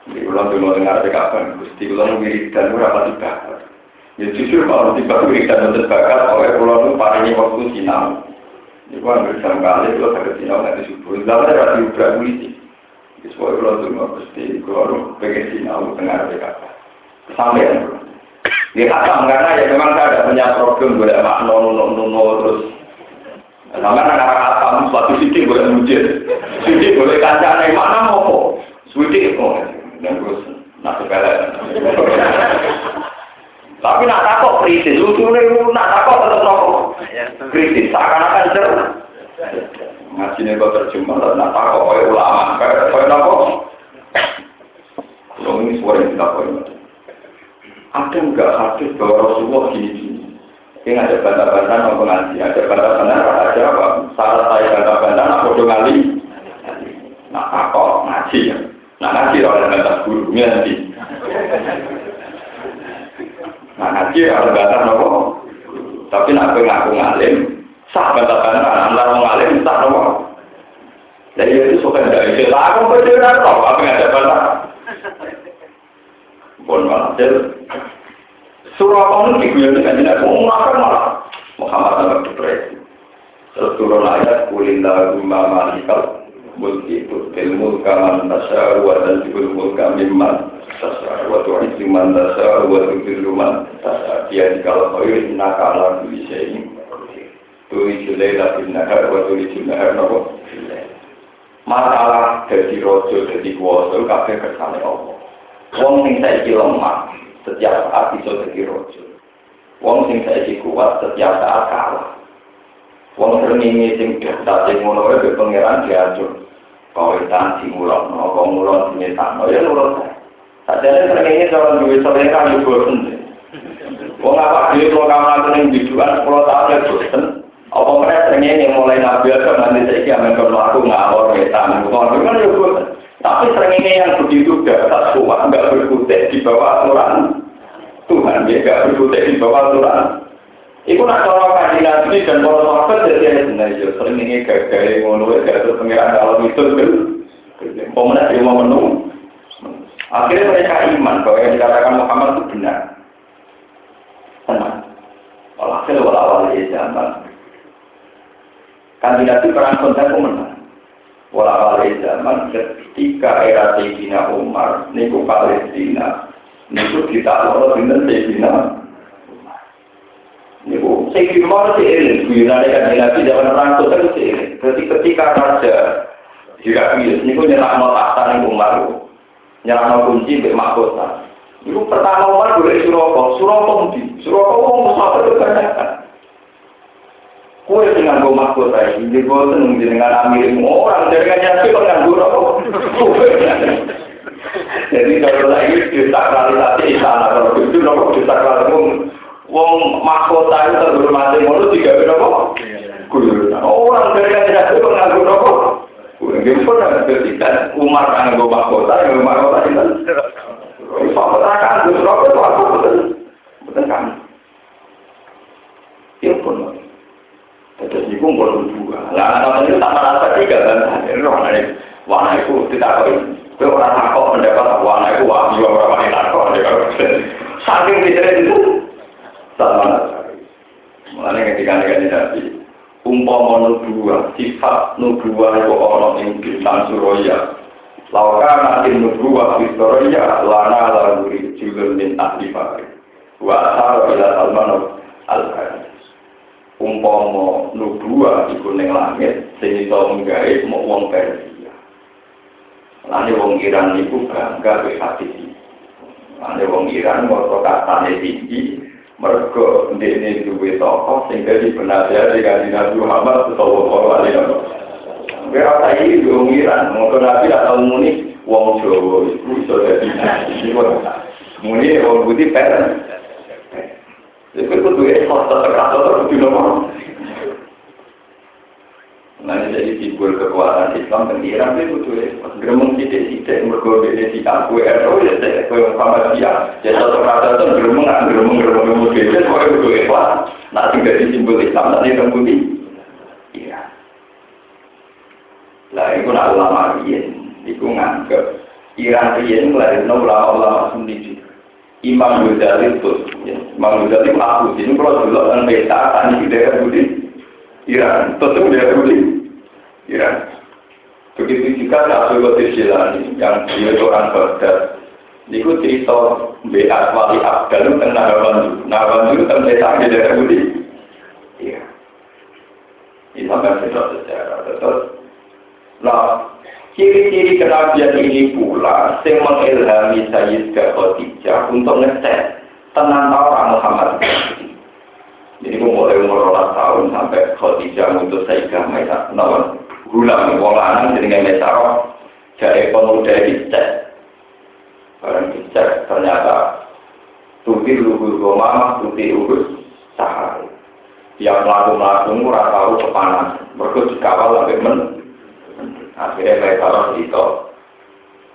di pulau dulu dengar negak ban gusti pulau wiridan itu rapat dibakar ya jujur kalau tiba wiridan itu terbakar oleh pulau itu paling waktu sinau. Itu kan bersama kali kalau sakit sinau nanti subuh lalu ada di ubrak polisi di sebuah pulau dulu gusti pulau pengen sinau dengar negak sampai Ya khatam karena ya memang saya ada punya problem boleh makno nuno nuno terus. Sama anak khatam suatu sisi boleh mujid, sisi boleh kancane mana mau Suci kok dan terus nak sepele. Tapi nak takut kritis, lucu nih nak takut tetap nopo. Kritis, seakan-akan cer. Ngaji nih kok terjemah, nak takut oleh ulama, kayak nopo. Kalau ini suara yang boleh ada enggak hadis bahwa Rasulullah gini-gini? Ini ada bantah-bantah mau pengaji, ada bantah-bantah ada apa? Salah saya bantah-bantah, nak bodoh ngali. Nah, apa ngaji ya? Nah, ngaji oleh bantah gurunya nanti. Nah, ngaji oleh bantah nopo. Tapi nak ngaku ngalim, sah bantah-bantah, antara ngalim, sah nopo. Jadi itu suka tidak itu. Aku berjuang apa yang ada bantah? Bon walhasil surah kamu diguyon dengan jenak mau makan malah. Muhammad sangat depresi. Terus turun ayat kulillah rumah malikal mulki tutil mulka man tasar wa tanjibul mulka mimman tasar wa tu'izzu man tasar wa tudillu man tasar dia dikala khair innaka ala kulli syai'in tu'izzu laila fil nahar wa tu'izzu nahar napa? Masalah jadi rojo jadi kuasa kabeh kersane Allah. Wong sing saiki lemah, setiap saat bisa jadi rojo. Wong sing saiki kuat, setiap saat kalah. Wong sering sing daftar sing ngono wae pangeran diatur. Kawitan sing mulon, kok mulon sing tak ya nurut. Sadare sering kalau duwe selera yo bosen. Wong apa dhewe kok kamar ning biduan 10 tahun ya. Apa mereka sering yang mulai nabi atau nanti saiki aku ngawur wetan. Kok kan yo. Tapi seringnya yang begitu dasar kuat, nggak berkutik di bawah aturan Tuhan, dia nggak berkutik di bawah aturan. Iku nak cara kaji nabi dan para sahabat jadi ada benar ya. Sering ini gagal ngono ya, gagal pengiran kalau itu kan. Pemenang dia mau menung. Akhirnya mereka iman bahwa yang dikatakan Muhammad itu benar. Tenang. Walhasil walawal zaman. Kandidat itu perang konten pemenang. Walau zaman ketika era Sayyidina Umar, niku Palestina, niku kita loro dengan Sayyidina Niku Sayyidina Umar seiring, guyonane kan Nabi zaman perang Konten seiring. Jadi ketika Raja Hirakius, niku nyerang tahta ning Umar, nyerang kunci mbek mahkota. Niku pertama Umar boleh Suroko, Suroko ndi? Suroko wong musafir kebanyakan. Kue dengan gue mahkota ini, jadi gue seneng dengan amirmu orang dari kajian itu kan gue Jadi kalau lagi disakralisasi istana, kalau itu nopo disakralisasi Wong mahkota itu terhormati ngono tiga berapa? Guyon. Orang dari kan tidak itu nganggo nopo? Guyon pun ada ketika Umar nganggo mahkota, yang mahkota itu. Mahkota kan itu nopo itu apa betul? Betul kan? Ya pun. Terus itu pun dua. Nah, namanya itu tak tiga kan? Ini warna itu tidak kau. Kau orang takut mendapat warna itu wah juga orang lain takut. Saking tidak itu sama Mulanya ketika ini nabi, umpama nubuah, sifat nubuah itu orang yang bintang suraya. Lauka nanti nubuah di suraya, lana lalu julun min ahli fakir. Wa asal ila salman al-hadis. Umpama nubuah di kuning langit, sini tau menggait mau uang Persia. Lalu wong Iran itu bangga ke hati Lalu wong Iran mau katanya tinggi, mereka ini duwe tokoh sehingga di penasihat dengan Nabi Muhammad sallallahu alaihi wasallam. Berapa ini diungiran, mungkin Nabi atau muni wong Jawa bisa jadi nabi. Muni wong putih peren. Itu ekspor tetap atau. Nah, jadi simbol kekuatan Islam dan Iran di aku itu ya saya jadi satu kata itu iya. Lah itu ulama Iran itu nganggep Iran Iran melahirkan ulama-ulama Imam Ghazali itu Imam Ghazali aku ini kalau dulu kan peta kan di daerah putih Iran, tentu dia Yahudi. Iran. Begitu juga Nabi Qadir Jilani yang dia orang Baghdad. Niku cerita BA Wali Abdal tentang Nahawan Nahawan itu tentang desa di daerah Yahudi. Iya. Ini sampai cerita sejarah. Terus, nah, ciri-ciri kenabian ini pula yang mengilhami Sayyidah Khadijah untuk ngecek tenang orang Muhammad. Jadi mulai umur tahun sampai Khadijah untuk Sayyidah Maidah. Nah, gulam wong lanang jenenge mesaro jare pemuda dicek barang dicek ternyata tuti luhur goma tuti urus sahari yang melaku-melaku ora tahu kepanas mereka dikawal sampai men akhirnya mesaro itu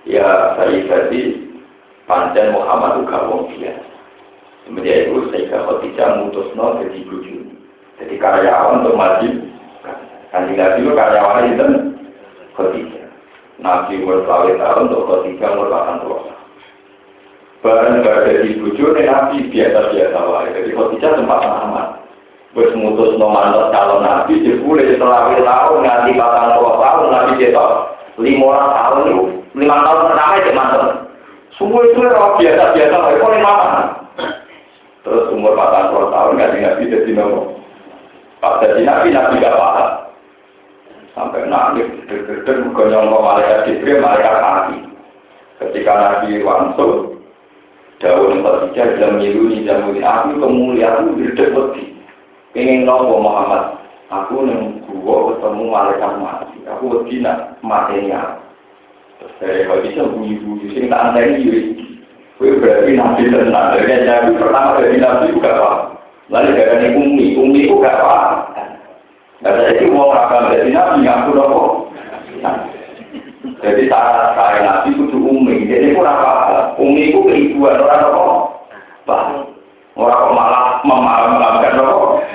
ya saya jadi pancen Muhammad juga wong biasa Kemudian itu saya tidak mutusno jadi bujuk. Jadi karyawan untuk maju Kanjeng Nabi itu karyawan itu ketiga. Nabi umur tahun untuk ketiga umur delapan puluh Barang gak ada di bujur, Nabi biasa-biasa wae. Jadi ketiga sempat aman. Terus mutus nomanot kalau Nabi boleh setelah tahun nanti batang puluh tahun Nabi cetok lima tahun itu lima tahun pertama itu masuk. Semua itu biasa-biasa wae. Kok lima tahun? Terus umur batang puluh tahun nggak Nabi jadi nomor. Pas jadi Nabi Nabi gak paham sampai nangis deg-degan mergo nyangka malaikat Jibril malaikat mati ketika Nabi langsung daun ketiga dalam nyiluni dalam aku kemuliaan berdek wedi pengen nopo Muhammad aku neng gua ketemu malaikat mati aku wedi nak matenya terus dari kalau bisa bunyi-bunyi sing tak anteni yuri Kue berarti nabi tenang, dari nabi pertama dari nabi juga pak. Lalu dari umi, umi juga pak. Nah, jadi mau akan jadi nabi ngaku nopo. Jadi syarat saya nabi kudu umi. Jadi pun apa? Umi itu keibuan orang nopo. Bah, orang malah memalam-malamkan nopo.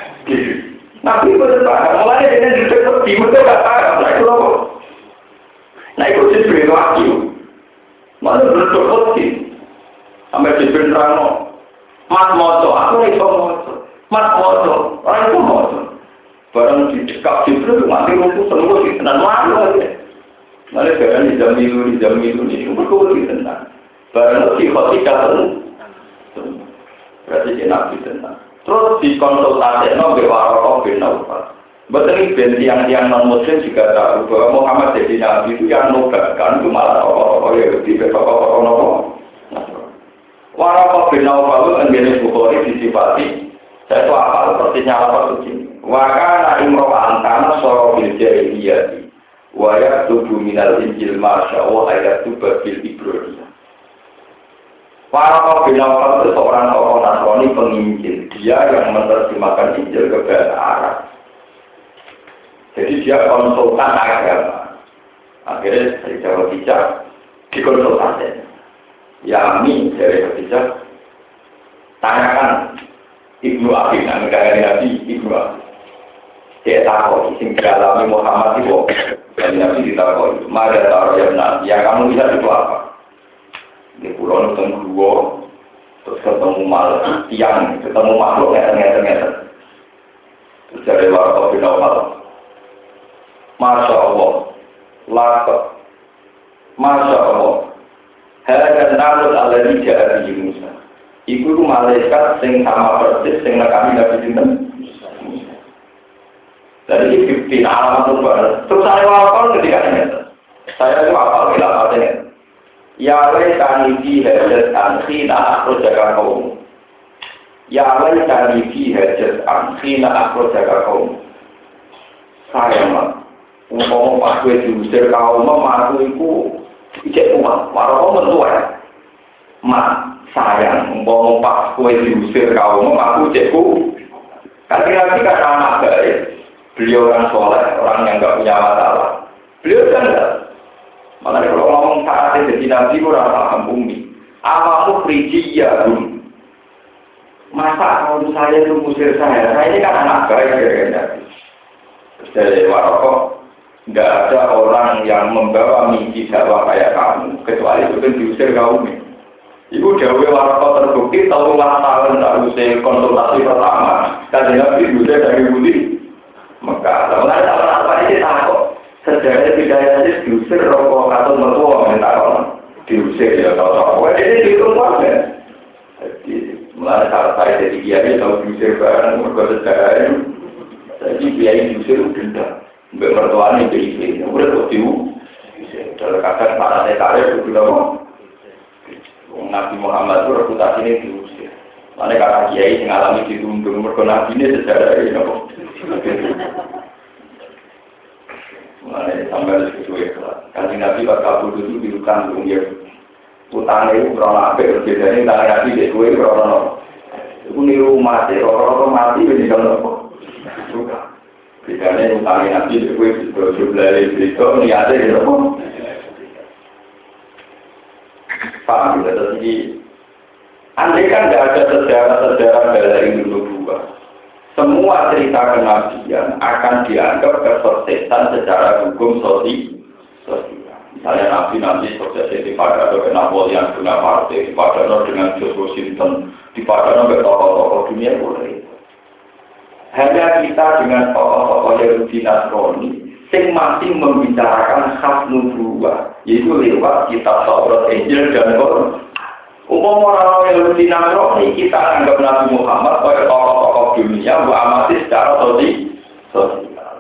Nabi betul pak. Mulai dengan duduk seperti betul gak tahu. Nah itu nopo. Nah itu jibril wahyu. Mana duduk seperti. Sampai jibril terang Mas moco, aku itu moco. Mas moco, orang itu moco. barang di dekat Jibril mati lumpuh semua di tenan malu aja. Nanti barang di jam itu di jam itu di kau di tenan. Barang di khotijah tenan. Berarti dia nabi tenan. Terus dikonsultasi no bewarokok bin Naufal. Betul ini tiang-tiang non muslim juga tahu bahwa Muhammad jadi nabi itu yang nugakan itu malah tokoh-tokoh ya di tokoh-tokoh nopo. Warokok bin Naufal itu menjadi bukhori disifati. Saya itu apa? Persisnya apa suci? Wakana imro'an kana soro bil jahiliyati wa yaktubu minal injil masya Allah ayat tuba bil ibrahim Para kau binawal itu seorang tokoh ini penginjil. Dia yang menerjemahkan Injil ke bahasa Arab. Jadi dia konsultan agama. Akhirnya dari Jawa Bijak dikonsultasi. Ya Ami dari Jawa Bijak tanyakan Ibnu Abi, negara Nabi Ibnu Abi. Dia tahu, sing dialami Muhammad itu, dan Nabi ditahu, Mada taruh yang Nabi, yang kamu bisa itu apa? Di pulau gua, terus ketemu mal tiang, ketemu makhluk ngeter ngeter ngeter. Terus dari warga bin Awal, Masya Allah, lakot, Masya Allah, Halakan narut ala di Musa. Iku ku malaikat sing sama persis sing nekani Nabi Sinten. Ini bukti alamat nubuat. Terus saya wafal ketika. Saya itu wafal khilafat Ya laitani fi hajat an khina akhrajaka kaum. Ya laitani fi hajat an khina akhrajaka kaum. Saya mah umpama pas kowe diusir kaum aku iku ijek uang, marah mentua. Ma, sayang, umpama pas kowe diusir kaum aku ijekku. Kan lagi kan anak baik. Beliau orang soleh, orang yang nggak punya masalah. Beliau kan enggak. Makanya kalau ngomong saat jadi nabi, kurang paham bumi. Apa ya bumi? Masa kalau saya itu musir saya? Saya ini kan anak baik ya kan. Terus dari Maroko, nggak ada orang yang membawa misi dakwah kayak kamu, kecuali itu kan diusir kaum. Ibu Dewi Waroko terbukti tahu tahun tak konsultasi pertama, kan nabi diusir dari Budi. Lalu ada apa ini takut. Sejarah tidak ada diusir rokok atau mertua minta kalau diusir ya tahu tahu. Ini dihitung ya. Jadi mulai saat saya jadi kiai tahu diusir bareng mereka ini. Jadi kiai diusir denda. Mbak mertua ini jadi udah tuh diusir. Kalau kadang para saya itu bilang Nabi Muhammad itu reputasi ini diusir. Mana kata kiai yang alami ditundung mereka nabi ini sejarah ini. Mulai sampai sesuai kelas. Kanjeng Nabi pas kabur itu di kandung ya. Utangnya itu berapa apa? Bedanya utang Nabi di kue berapa Itu niru mati. Orang-orang mati ini kalau suka. Bedanya utang Nabi di kue jumlah itu niatnya di apa? Paham ya? Jadi Andai kan tidak ada sejarah-sejarah dari dulu semua cerita kenabian akan dianggap kesuksesan secara hukum sosial. Misalnya nabi-nabi sukses di Padano ke Napoleon dengan partai, di Padano dengan George Washington, di Padano ke tokoh-tokoh dunia boleh. Hanya kita dengan tokoh-tokoh Yahudi Nasrani yang masih membicarakan khas nubuah, yaitu lewat kitab Taurat, Injil, dan Quran. Umum orang yang lebih Nasrani kita anggap Nabi Muhammad sebagai tokoh-tokoh dunia, bu amati secara sosial.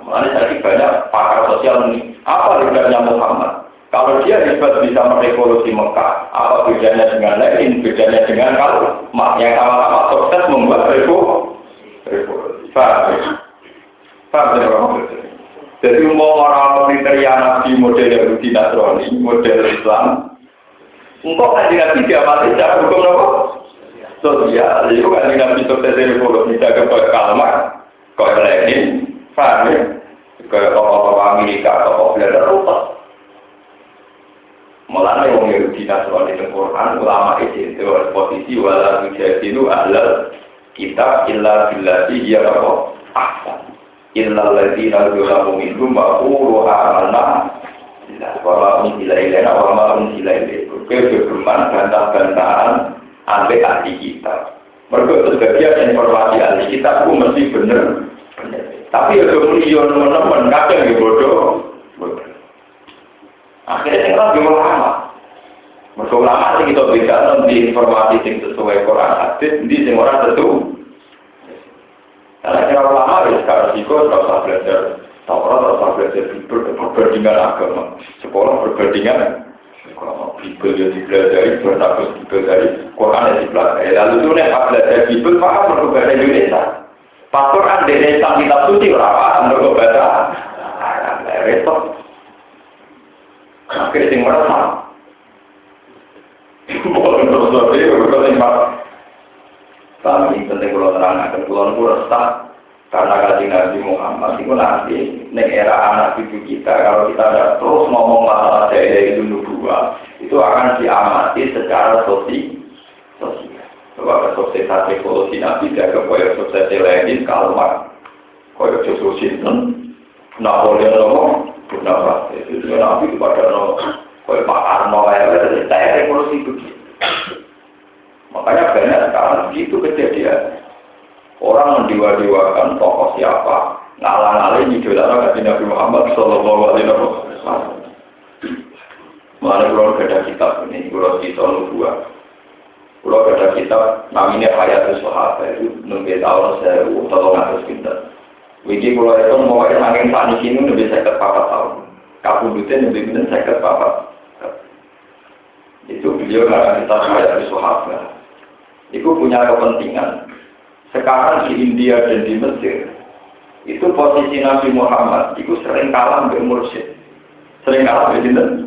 Mengenai tadi banyak pakar sosial ini. Apa bedanya Muhammad? Kalau dia hebat bisa merevolusi Mekah, apa bedanya dengan lain? Bedanya dengan kalau yang sama-sama sukses membuat revolusi. Paham? Paham ya Jadi umum orang-orang kriteria Nabi model Yahudi Nasrani, model Islam, Engkau kan tidak tiga mati secara hukum apa? Sosial, itu kan tidak bisa terjadi revolusi jaga kau kalmar, kau Lenin, paham ya? Kayak tokoh-tokoh Amerika, tokoh Belanda, rupa. Mulanya yang Yahudi Nasrani di Quran, ulama itu itu posisi wala tujadilu ahlal kitab illa billati ya apa? Ahsan. Illa ladina zulamu minhum wa qulu amanna Wala unsila ilaina wa ma unsila ilaina. Oke, berman bantah-bantahan ambek ahli kita. Mereka sebagian informasi ahli kita itu mesti benar. Tapi ya kemudian teman-teman kadang ya bodoh. Akhirnya yang lebih lama. Mereka lama sih kita beda nanti informasi yang sesuai Quran hadis, di sing orang tentu. Karena yang lama ya sekarang sih kok belajar Taurat harus belajar berbandingan agama. Sekolah berbandingan Bible yang dipelajari, bernakus dipelajari, Quran yang dipelajari. Lalu itu nih belajar Bible, paham menurut bahasa Indonesia. Pastor kan dari kitab suci, paham menurut bahasa repot. Akhirnya sing merasa. Boleh terus lebih, berkata Paham ini penting kalau terang akan resah karena kaji Nabi Muhammad itu nanti neng era anak cucu kita kalau kita ada terus ngomong masalah daerah itu nubuah itu akan diamati secara sosial. Bahwa sosial evolusi Nabi jaga koyok sosial lain kalmar koyok Joshua Sinten Napoleon nopo kenapa itu Nabi kepada nopo koyok Pak Arno ya saya evolusi begitu. Makanya banyak sekarang begitu kejadian. Orang mendewa-dewakan tokoh siapa, ngalang-ngalang idola nabi Nabi Muhammad Shallallahu Alaihi Wasallam. Mengenai pulau ada kitab ini, pulau kita dua. Pulau ada kitab namanya Hayatul Sahabat itu nunggu tahun saya tolong atas kita. Wiki pulau itu mau yang angin panik ini lebih saya papa tahun. Kabudutnya lebih benar saya papa. Itu beliau karena kita Hayatul Sahabat. Itu punya kepentingan. Sekarang di India dan di Mesir, itu posisi Nabi Muhammad itu sering kalah dengan mursyid. Sering kalah dengan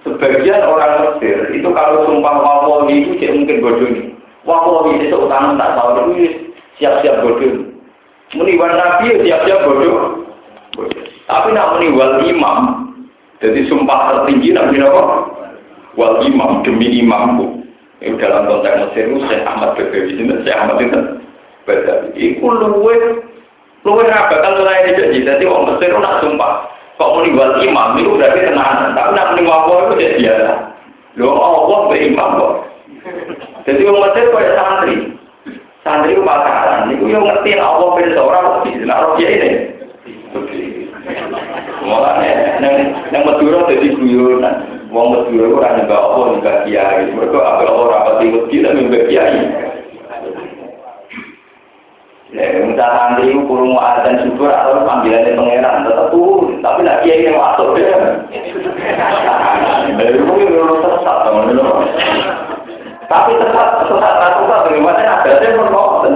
Sebagian orang Mesir itu kalau sumpah wawawi itu tidak mungkin bodoh ini. Wawawi itu utama tak tahu itu siap-siap bodoh. Meniwan Nabi ya siap-siap bodoh. Tapi nak meniwal imam, jadi sumpah tertinggi Nabi apa? Wal imam demi imamku. Itu dalam konteks Mesir itu Syekh Ahmad Bedawi ini, Syekh Ahmad itu Bedawi. Itu luwe, luwe rabatan selain itu. Jadi orang Mesir itu nak sumpah. Kok buat imam itu berarti tenanan. Tapi nak menimba Allah itu jadi biasa. Loh Allah berimam kok. Jadi orang Mesir kayak santri. Santri itu pacaran. Itu yang ngerti Allah beda seorang lebih. Nah roh ini. Mulanya, yang yang Madura jadi guyonan. Wong Madura orang juga Allah juga kiai. Mereka apa Allah rapat ikut kita juga kiai. Ya, santri itu kurung adzan syukur atau panggilannya pangeran tetap turun, tapi nak kiai yang masuk itu itu sesat. Tapi tetap sesat satu bagaimana ada yang berkomen.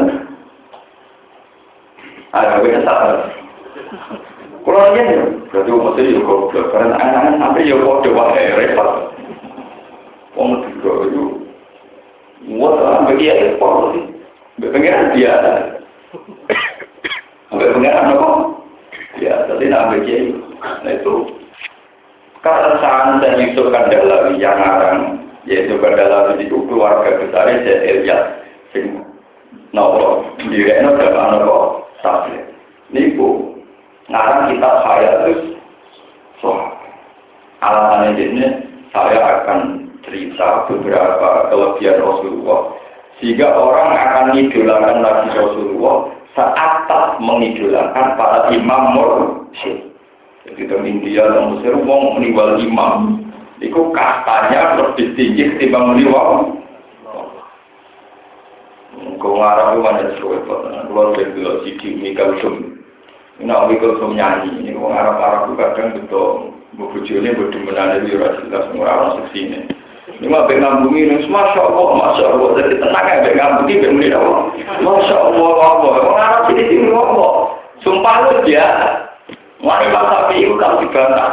Ada yang sesat. Kalau dia ya, berarti umat itu goblok. Karena anak-anak sampai ya kode wah repot. Wong juga itu, muat sampai dia repot sih. Pengiran biasa. Sampai apa? Ya, tapi nak kiai. Nah itu keresahan dan Yusuf Kandalawi yang arang yaitu Kandalawi itu keluarga besarnya saya Elias sing nopo direkno dalam nopo sahih. Niku ngarang kita saya terus so alasannya ini saya akan cerita beberapa kelebihan Rasulullah sehingga orang akan mengidolakan Nabi Rasulullah saat tak mengidolakan para imam mursyid. Jadi di India dan Mesir, wong meniwal imam, itu kastanya lebih tinggi ketimbang meniwal. Kau ngarap itu mana sesuai, keluar dari dulu sidi Mikal Sum. Ini Mikal Sum nyanyi, ini kau ngarap-ngarap itu kadang betul. Bujurnya berdemenan dari Rasulullah semua orang seksi ini. Ini mah pengen bumi ini, masya Allah, masya Allah. Jadi tenang ya, pengen bumi, pengen bumi Allah. Masya Allah, Allah. Orang Arab sini sini Allah. Sumpah lu dia. Mari masa itu kalau dibantah.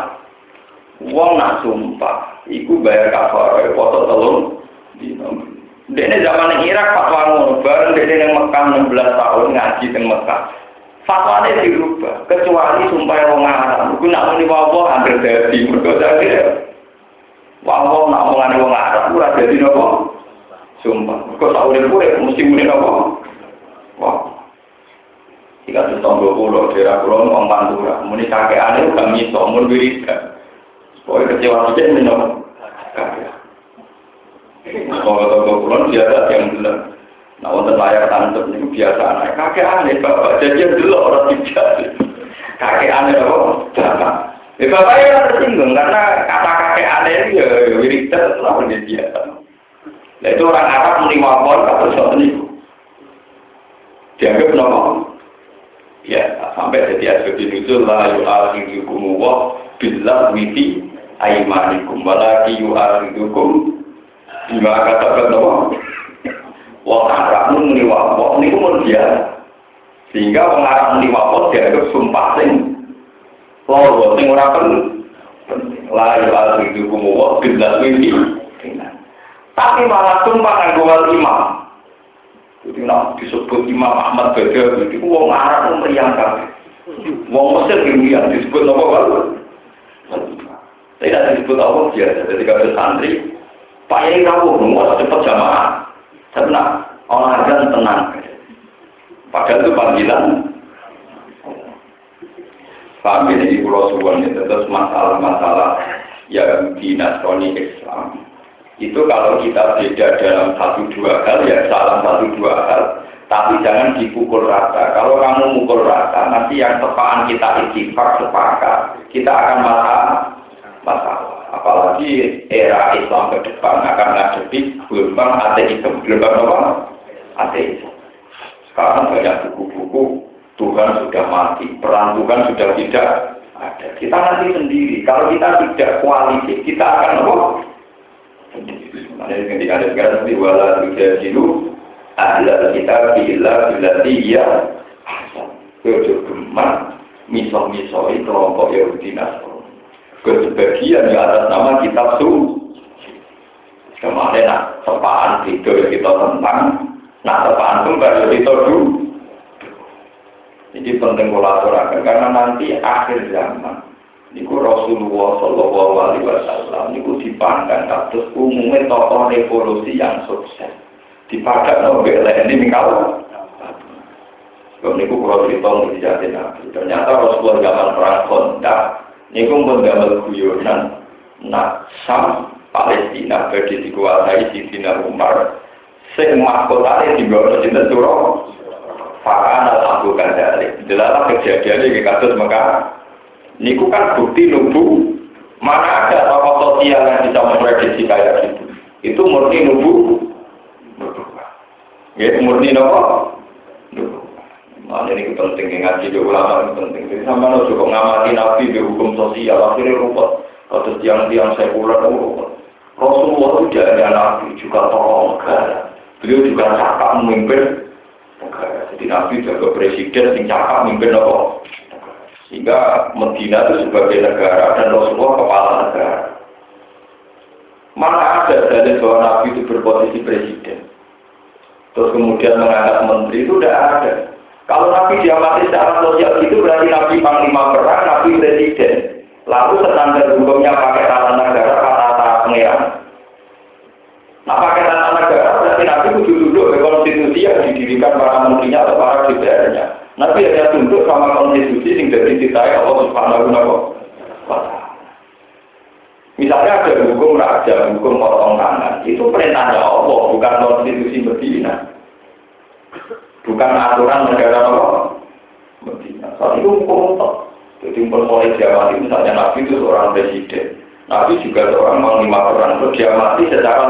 Wong nak sumpah, iku bayar kafar, foto telur. Dene zaman Irak fatwa ngono, bareng dene yang Mekah 16 tahun ngaji teng Mekah. Fatwane dirubah, kecuali sumpah wong Arab. Iku nak muni apa hampir dadi, mergo dadi. Wong nak omongane wong Arab ora dadi napa? Sumpah. Kok tak urip-urip mesti muni napa? Wah. Jika itu tonggo pulau, daerah pulau, ngomong pantura. Muni kakek aneh, udah miso, mun wiridan. Pokoknya kecewa saja, minum. Kakek. Tonggo-tonggo pulau, biasa yang benar. Nah, untuk layar tantep, ini biasa anak. Kakek aneh, bapak. Jadi dulu orang tidak. Kakek aneh, apa? Bapak. Ya, bapaknya tersinggung, karena kata kakek aneh itu ya wiridan, selalu dia. Nah, itu orang Arab menerima pon, kata soal ini. Dianggap normal. Ya, sampai jadi asbab itu la yu'akhidukum wa billah witi aimanikum walaki yu'akhidukum bima katakan apa? Wa haramun muni wa wa niku mun dia. Sehingga wong Arab muni wa dianggap sumpah sing loro sing ora penting. La yu'akhidukum wa billah witi Tapi malah sumpah nganggo wal imam. Jadi nak disebut Imam Ahmad Badawi itu wong Arab meriang kabeh. Wong Mesir kemudian disebut apa kalau? Tidak disebut apa biasa. Jadi kalau santri, Pak Yai mau cepat jamaah. Orang akan tenang. Padahal itu panggilan. Paham ini pulau suwon itu terus masalah-masalah yang di Nasrani Islam. Itu kalau kita beda dalam satu dua hal ya salah satu dua hal. Tapi jangan dipukul rata. Kalau kamu mukul rata, nanti yang tepaan kita istighfar sepakat, kita akan masalah. masalah. Apalagi era Islam ke depan akan ngadepi gelombang ateisme, gelombang apa? Ateisme. Sekarang banyak buku-buku Tuhan sudah mati, perang Tuhan sudah tidak ada. Kita nanti sendiri. Kalau kita tidak koalisi, kita akan apa? Mana ketika ada sekarang di wala tujajilu ahla kita bila bila dia Kejo gemar misal-misal kelompok Yahudi Nasrani. Kesebagian di atas nama kitab su. Kemarin nak sepaan video yang kita tentang, nak sepaan kembar kita dulu. Jadi penting kolaborasi karena nanti akhir zaman Niku Rasulullah Shallallahu Alaihi Wasallam niku dipandang kados umumnya tokoh revolusi yang sukses dipakai Nobel ini mingkal. Kalau niku kalau cerita mau dijati nabi. Ternyata Rasulullah zaman perang kontak, niku pun gambar guyonan. Nah, Sam Palestina berdiri dikuasai di Dina Umar. Sing mahkotanya di bawah cinta surau. Fakana lakukan dari. Jelas kejadian ini kasus maka. Niku kan bukti nubu. Mana ada tokoh sosial yang bisa memprediksi kayak gitu. Itu murni nubu Ya murni nopo. Mana ini penting ngaji di ulama ini penting. Jadi sama lo juga ngamati nabi di hukum sosial akhirnya rumput. Atau tiang-tiang sekuler rumput. Rasulullah itu jadi nabi juga tokoh negara. Beliau juga cakap memimpin negara. Jadi nabi juga presiden yang cakap memimpin nopo. Sehingga Medina itu sebagai negara dan Rasulullah kepala negara. Mana ada dari seorang nabi itu berposisi presiden? terus kemudian mengangkat menteri itu tidak ada. Kalau Nabi diamati secara sosial itu berarti Nabi Panglima Perang, Nabi Presiden. Lalu standar hukumnya pakai tata negara, tata pengeran. Nah pakai tata negara berarti Nabi kudu duduk ke konstitusi yang didirikan para menterinya atau para DPR-nya. Nabi hanya tunduk sama konstitusi yang dari ditai Allah Subhanahu wa Misalnya ada hukum raja, hukum potong tangan, itu perintahnya Allah, bukan konstitusi Medina. Bukan aturan negara Allah. Medina. Saat itu hukum. Jadi mulai zaman misalnya Nabi itu seorang presiden. Nabi juga seorang panglima perang. Terus dia mati secara.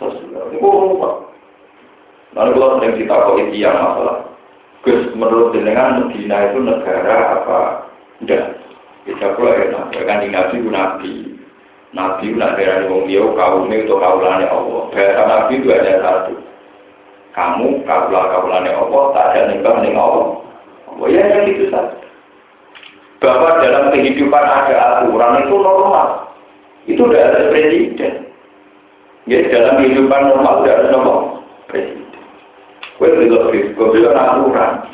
Sosial. Itu hukum Lalu kalau sering kita kok yang masalah. Gus, menurut jenengan Medina itu negara apa? Enggak. Bisa pula ya, kan nabi itu nabi. Nabi itu nak dari wong dia kaumnya itu kaulannya Allah. Bahasa nabi itu ada satu. Kamu kaulah kaulannya Allah, tak ada nikah dengan Allah. Oh ya, ya gitu saja. Bahwa dalam kehidupan ada aturan itu normal. Itu tidak ada presiden. Ya, dalam kehidupan normal tidak ada normal presiden. Gue belum, gue belum aturan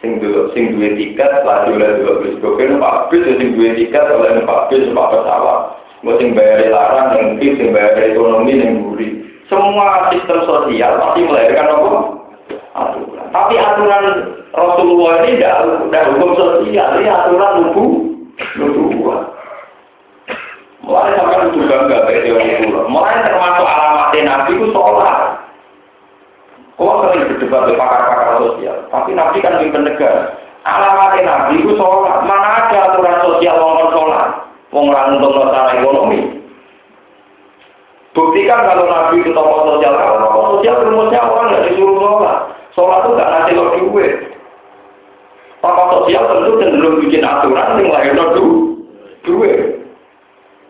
sing dulu sing duwe tiket lagi oleh dulu bis koken pak bis sing duwe tiket oleh pak bis pak pesawat mau sing bayar larang yang bis sing bayar ekonomi yang buri semua sistem sosial pasti melahirkan apa aturan tapi aturan Rasulullah ini tidak tidak hukum sosial ini aturan lubu lubu mulai sampai lubu bangga teori mulai termasuk alamatnya Nabi itu sholat Kau sering berdebat dengan pakar-pakar sosial, tapi Nabi kan mimpin negara. Alamatnya Nabi itu sholat. Mana ada aturan sosial wong sholat? Wong orang untuk secara ekonomi. Buktikan kalau Nabi itu tokoh sosial, kalau tokoh sosial rumusnya orang nggak disuruh sholat. Sholat itu nggak ngasih lo duit. Tokoh sosial tentu cenderung bikin aturan yang lahir lo duit.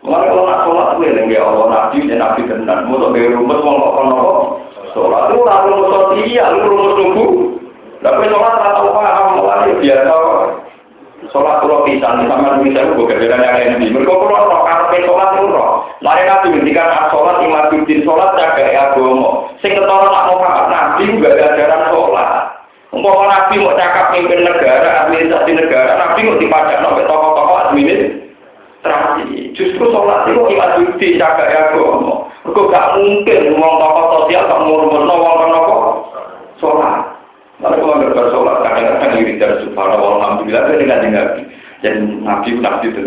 Mulai kalau nak sholat, gue yang Allah Nabi, ya Nabi benar. Mau sampai rumus, mau ngomong Sholat itu rumus sosial, rumus tubuh. Tapi sholat tak tahu paham, mulai biasa. Sholat pulau pisan sama bisa gue kerjaan yang lain di. Mereka pulau roh karpe sholat itu roh. Mari nabi ngendikan sholat imam bidin sholat jaga ya gomo. Sing ketara nak mau pakat nabi juga ada ajaran sholat. Umpama nabi mau cakap pimpin negara, administrasi negara, nabi mau dipajak sampai tokoh-tokoh administrasi. Justru sholat itu imam bidin jaga ya gomo. Mereka gak mungkin uang tokoh sosial murmur no uang kenapa sholat. Lalu kalau nggak bersolat, kadang-kadang iri dari subhanallah, alhamdulillah, saya dengan nabi. Jadi nabi nabi itu.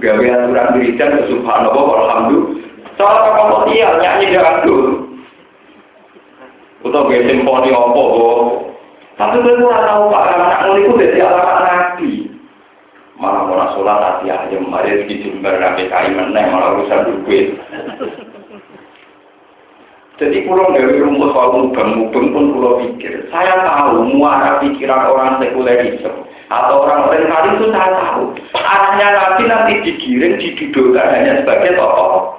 Gawe aturan wiridan ke subhanallah, alhamdulillah. Soal tokoh sosial, nyanyi dengan dulu. Atau gue simponi opo, tapi gue kurang tahu pak, anak mulai itu dari alamat nabi. Malah mau sholat hati aja, mari di jember nabi kain meneng, malah urusan duit. Jadi pulau dari rumus soal mubeng-mubeng pun pulau pikir. Saya tahu muara pikiran orang sekulerisme atau orang orientalis itu saya tahu. Arahnya nanti nanti digiring, didudukkan hanya sebagai tokoh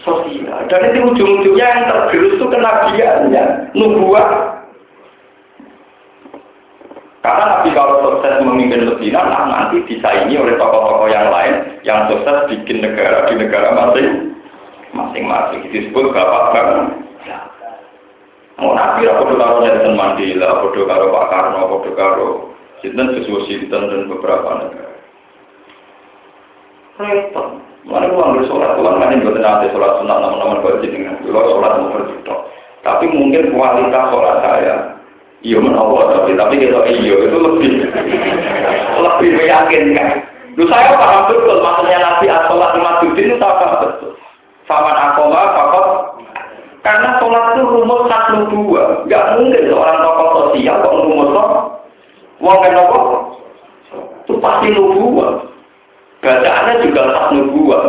sosial. Dan itu ujung-ujungnya yang tergerus itu kenabiannya, nubuah. Karena Nabi kalau sukses memimpin Medina, nah nanti disaingi oleh tokoh-tokoh yang lain yang sukses bikin negara di negara masing masing-masing. Disebut bapak bangun. Mau nabi lah bodoh karo Nelson Mandela, bodoh karo Pak Karno, bodoh karo Sinten sesuai Sinten dan beberapa negara. Repot. Mana gua ambil sholat, gua nggak nih buat nanti sholat sunat gua jadi dengan gua sholat mau berjuta. Tapi mungkin kualitas sholat saya, iya menawar tapi tapi kita iya itu lebih lebih meyakinkan. Lu saya paham betul maksudnya Nabi Asolat Imaduddin itu paham betul. Faman akola fakot karena sholat itu rumus satu dua. Gak mungkin seorang tokoh sosial kok rumus kok. Wong kan apa? Itu pasti nubuah. Bacaannya juga satu nubuah.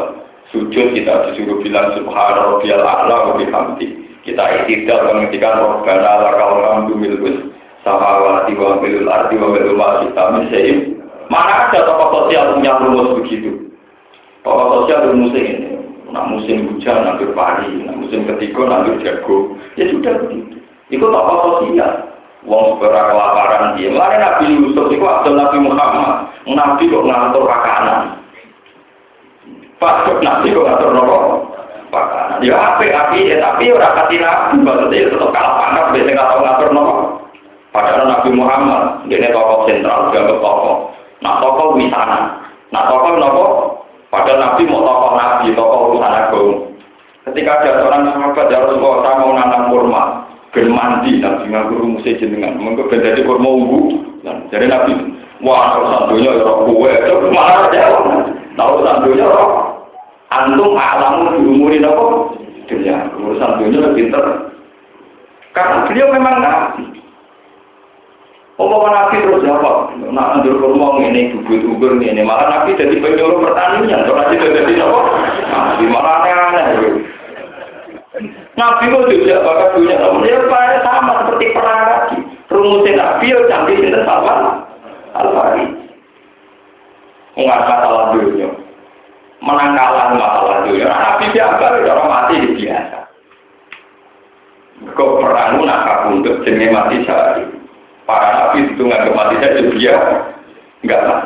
Sujud kita disuruh bilang subhana rabbiyal a'la wa bihamdi. Kita iktidal menghentikan robbana lakal hamdu milkus samawati wa milul ardi wa milul kita min Mana ada tokoh sosial punya rumus begitu? Tokoh sosial rumusnya ini. Nah musim hujan nanti padi, nah musim ketiga nanti jago. Ya sudah begitu. Itu tokoh sosial. Wong seberang kelaparan dia. Mulai Nabi Yusuf itu Abdul Nabi Muhammad. Nabi kok ngatur makanan. Pak Nabi kok ngatur nopo? Makanan. Ya api api ya tapi orang kasih Nabi. Maksudnya tetap kalah panas. Biasanya nggak tahu ngatur nopo. Padahal Nabi Muhammad dia tokoh sentral, dianggap tokoh. Nah tokoh wisana. Nah tokoh nopo? Padahal Nabi mau tokoh Nabi, tokoh urusan agung. Ketika ada seorang sahabat ya Rasulullah, saya mau nanam kurma, ben mandi, Nabi nganggur rumusnya jenengan, mengko ben dadi kurma ungu. Dan jadi Nabi, wah urusan dunia ya roh kue, itu marah ya. Nah urusan dunia roh, antum alamu diumurin apa? Dunia, urusan dunia lebih pinter. Karena beliau memang Nabi. Omong Nabi terus jawab, nak anjur ngomong ini bubut ubur ini, malah Nabi jadi penyuruh pertanian, kalau Nabi jadi apa? Nabi malah aneh-aneh. Nabi itu juga bakal dunia, namun ya sama seperti perang lagi. Rumusnya Nabi ya canggih itu sama Al-Fari. Enggak masalah dunia. Menang kalah masalah dunia. Nabi biasa, orang mati biasa. Kau perang nak kabundut jenis mati sehari para nabi itu nggak mati dia nggak lah.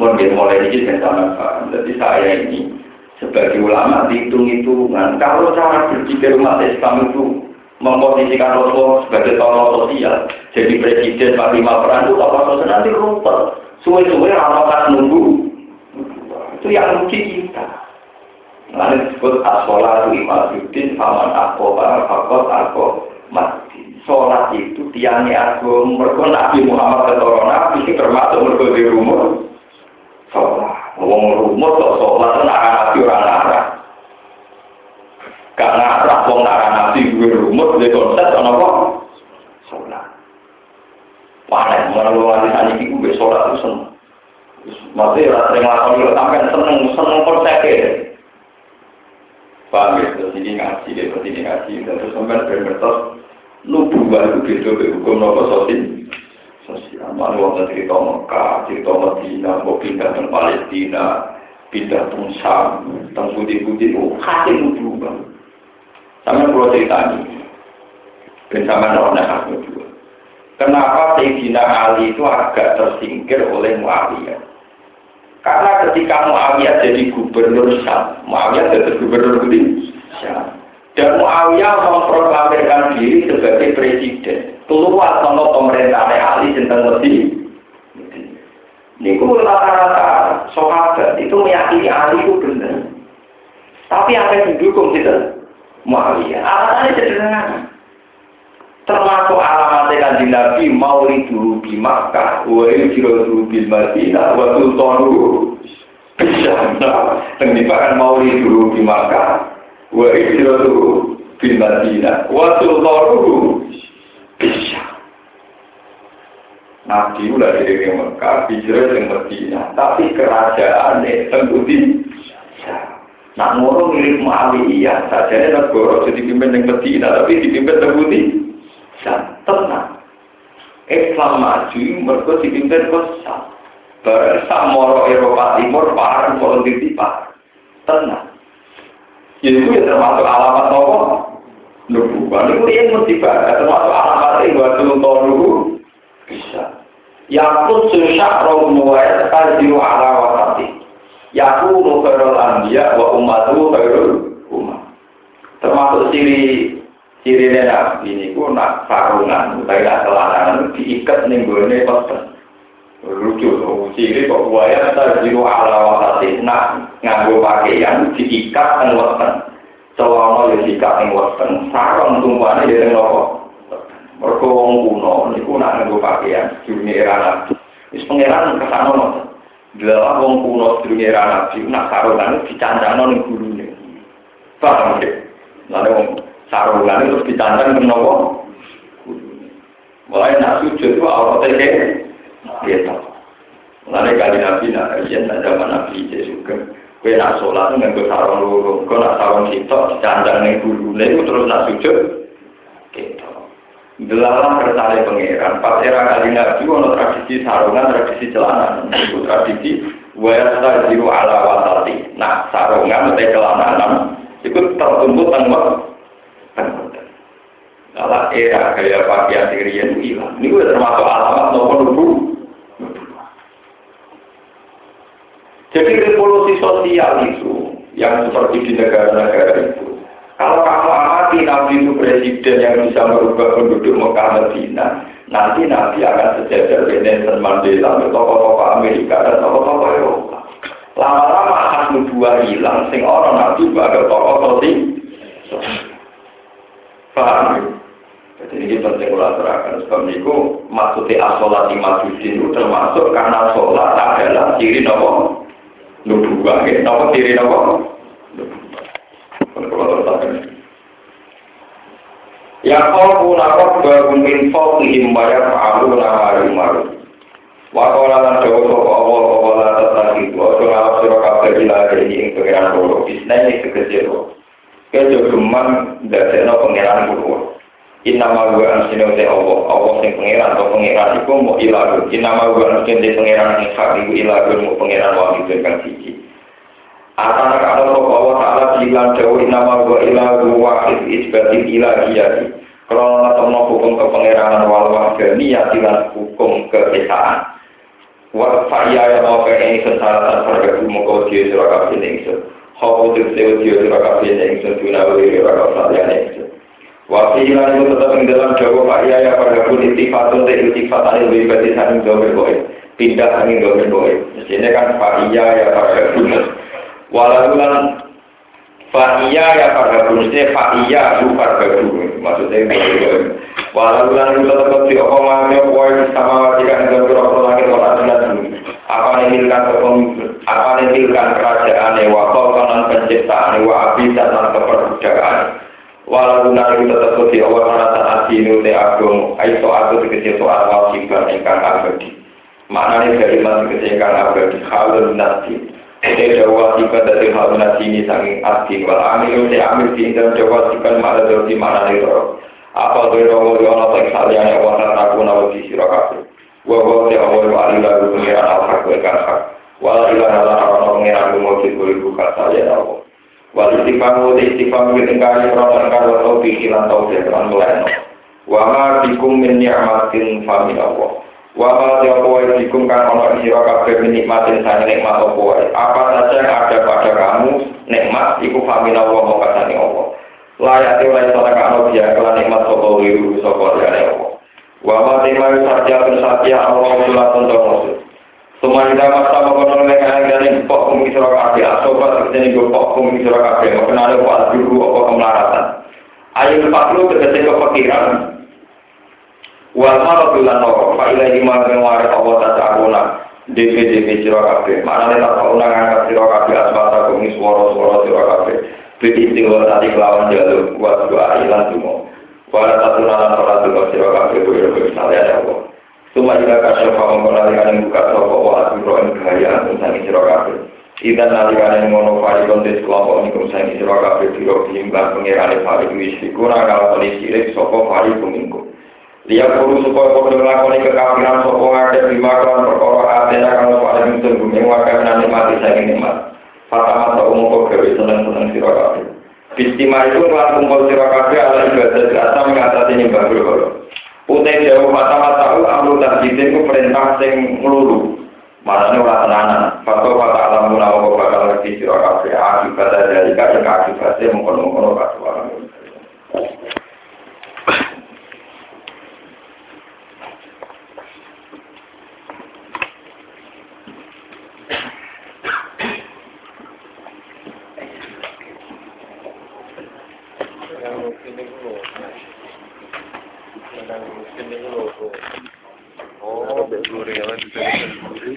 Mungkin mulai ini saya sama paham. Jadi saya ini sebagai ulama dihitung-hitungan. Kalau cara berpikir umat Islam itu memposisikan Rasulullah sebagai tokoh sosial, jadi presiden panglima perang itu tokoh sosial nanti rumput. Suwe-suwe rapat nunggu. Itu yang rugi kita. Lalu disebut asola imaduddin faman akoba fakot ako mati sholat itu tiangnya aku. Mereka Nabi Muhammad ketoro Nabi termasuk mereka di rumah. Sholat. Ngomong rumah kok sholat itu nara Nabi orang nara gak nara wong nara Nabi gue rumah di konsep apa? Sholat. Mana mana lu ngasih tanya ibu gue sholat itu seneng. Masih orang sering lakukan itu sampai seneng seneng konsepnya. Paham ya, terus ini ngaji, terus ini ngaji, terus sampai berbentuk nubuah itu beda be hukum nopo sosial sosial mana wong cerita Mekah cerita Madinah mau pindah ke Palestina pindah ke Sam teng putih-putih itu hasil nubuah sama kalau cerita ini ben sama nak nubuah Kenapa Sayyidina Ali itu agak tersingkir oleh Muawiyah? Karena ketika Muawiyah jadi gubernur Syam, Muawiyah jadi gubernur di Medina. Ini rata-rata sahabat itu meyakini Ali itu benar. Tapi apa yang didukung itu? Muawiyah. Alasannya sederhana. Termasuk alamat kanjeng Nabi maulidu di Makkah, wa yujrodu bil Madinah, wa sultanu bisa. Tenggak kan maulidu di Makkah, wa yujrodu bil Madinah, wa sultanu bisa. Nabi udah dari Mekah, hijrah ke Medina, tapi kerajaan tentu di Nah, ngono mirip Muawiyah, saja ini negara jadi pimpin yang Medina, tapi dipimpin. Dan tenang. Islam maju, mereka dipimpin kosa. Bersama Eropa Timur, parah, di parah. Tenang. Itu ya termasuk alamat apa? Nubuah. Itu yang mesti termasuk alamat yang buat dulu bisa. Yakut susah roh muwayat tajiru ala wakati. Yaku khairul anbiya wa ummatu khairul umat. Termasuk ciri ciri nabi ini ku nak sarungan, kayak celana diikat ning gone peten. Lucu tuh, ciri kok buaya kita jiru ala wakati nak nganggo pakaian diikat dan weten. Selama ya diikat yang weten, sarung tumpuannya jadi nopo. Mereka wong kuno, niku nak nganggo pakaian, dunia era nabi. Wis pangeran ke sana ngoten. Dalam wong kuno sedurunge era nabi, nak sarungan dicancangno ning gurune. Paham ya? Lalu wong sarungan terus dicancang ke nopo? Mulai nak sujud itu awalnya kayak gitu. Mulai kali nabi, nak nak zaman nabi juga. Kue nak sholat nggak sarung lurung, kue nak sarung sitok, dicancang ning gurune, itu terus nak sujud. Gitu. Dalam kersane pangeran, pas era kali nabi, tradisi sarungan, tradisi celana, itu tradisi wasa jiru ala wasati. Nah, sarungan atau celana, itu tertuntut tanpa Kalau era gaya pakaian Syrian itu hilang. Ini udah termasuk alamat maupun nubu. Jadi revolusi sosial itu yang seperti di negara-negara itu kalau kamu amati Nabi itu presiden yang bisa merubah penduduk Mekah Medina, nanti Nabi akan sejajar dengan Nelson Mandela, tokoh-tokoh Amerika dan tokoh-tokoh Eropa. Lama-lama akan nubuah hilang, sing orang Nabi ada tokoh seperti paham? Jadi ini penting ulah terangkan. Sebab itu maksudnya asolat majudin itu termasuk karena sholat adalah ciri nopo? Nubuah, nopo ciri nopo Ya kau punakot bagun min fokihim bayar fa'alu nama maru. Wa kola lan jawa sopa Allah kola tentang itu. Ojo ngalap siro kabel ila ini ing pengiran. Bisna ini kekecil. Kejo geman dadekno pengiran bolo. Inna ma gua ansine uti Allah. Allah sing pengiran atau pengiran iku mau ilagun. Inna ma gua ansine pengiran ing hak iku ilagun mau pengiran wangi kang siji. Atana kalau Allah ta'ala bilang jauh nama gua ilahu wahid isbati ilahiyati Kalau ngetemu hukum kepengerangan wal wahdani ya tilan hukum keesaan Wa fa'ya ya mau kayak ini sesaratan bergabung muka dia suraka bin ingsun Hawu tiksewa dia suraka bin ingsun Duna wiri suraka salian ingsun Wa fi'ilan itu tetap yang dalam jauh fa'ya ya bergabung intifatun te intifatan ilmi bati saning domir boy Pindah saning domir boy Mestinya kan fa'ya ya bergabung Walau lan Fa'iyya ya farhabu Maksudnya fa'iyya lu farhabu Maksudnya itu Walau lan itu tetap di apa mami Apa sama wajikan Dengan berapa langit Wala dan Apa nimilkan Apa nimilkan kerajaan Wa kanan penciptaan Wa abis dan keperbudakan Walau lan itu tetap di apa Karena adinu te agung Aiso aku dikecil soal wajiban Ingkang abadi. Maknanya dari masih kecil Ingkang abadi Halun nasi ini jawa tiba dari hal ini sangi arti wal amil si amil si dan jawa tiba mana dari mana apa tuh romo di orang tak salian yang warna aku nawa di sirakafu wawa si awal wa alila pengiran al hak wala nala orang pengiran cikul ibu kata ya nawa wal istiqamu di istiqamu di tingkari orang tengkar wa tau pikiran tau teman mulai Wa ma bikum min ni'matin fa min Allah. Wa ma tiapa bikum kang ana ing sira kabeh nikmatin sang nikmat wae. Apa saja yang ada pada kamu nikmat iku fa min Allah mongko sane Allah. Layak ora iso nekakno dia kelan nikmat sapa wiru sapa liyane Allah. Wa ma tema satya satya Allah sulatun maksud. Sumanda masa mengkonon mereka yang dari pok kumi sira kabeh asobat ini go pok kumi sira kabeh mengenal apa dulu apa kemelaratan. Ayo faklu tegese kepikiran. Wal maradu lan noro fa ila kang waris Allah ta'ala DP sira kabeh. Manane tak kok unang angkat sira kabeh asmata kumi swara-swara sira kabeh. Tadi kelawan jalur buat doa ilan tumo. Wala satu nalan ora tumo sira kabeh kuwi misalnya Allah. Tuma jika kasih faham penalikan buka sopo wa asmiro yang kehayaan unsangi siro kabeh. Idan nalikan yang ngono fari kontes kelompok ini unsangi siro kabeh biro bimbang pengirani fari wisriku nakal kondisi sirik sopo fari peminggu. Lihat guru supaya kau melakoni kekafiran sopo ngade bima kelan perkara atena kalau pada musuh bumi wakil nanti mati saya nikmat. Fatama tak umum kau gawe seneng-seneng siro kabeh. Bistima itu kelan kumpul siro kabeh ala ibadah dirasa mengatasi nyembah berkoro. Utai jauh mata-mata u amru tarjidin ku perintah sing ngelulu. Maknanya ora tenanan. Fato fata alam munawa kok bakal ngerti sira kabeh akibat dari kaya akibatnya mengkono-kono kasuara. Yang mungkin itu yang mungkin itu logo. Oh, duri ya, duri.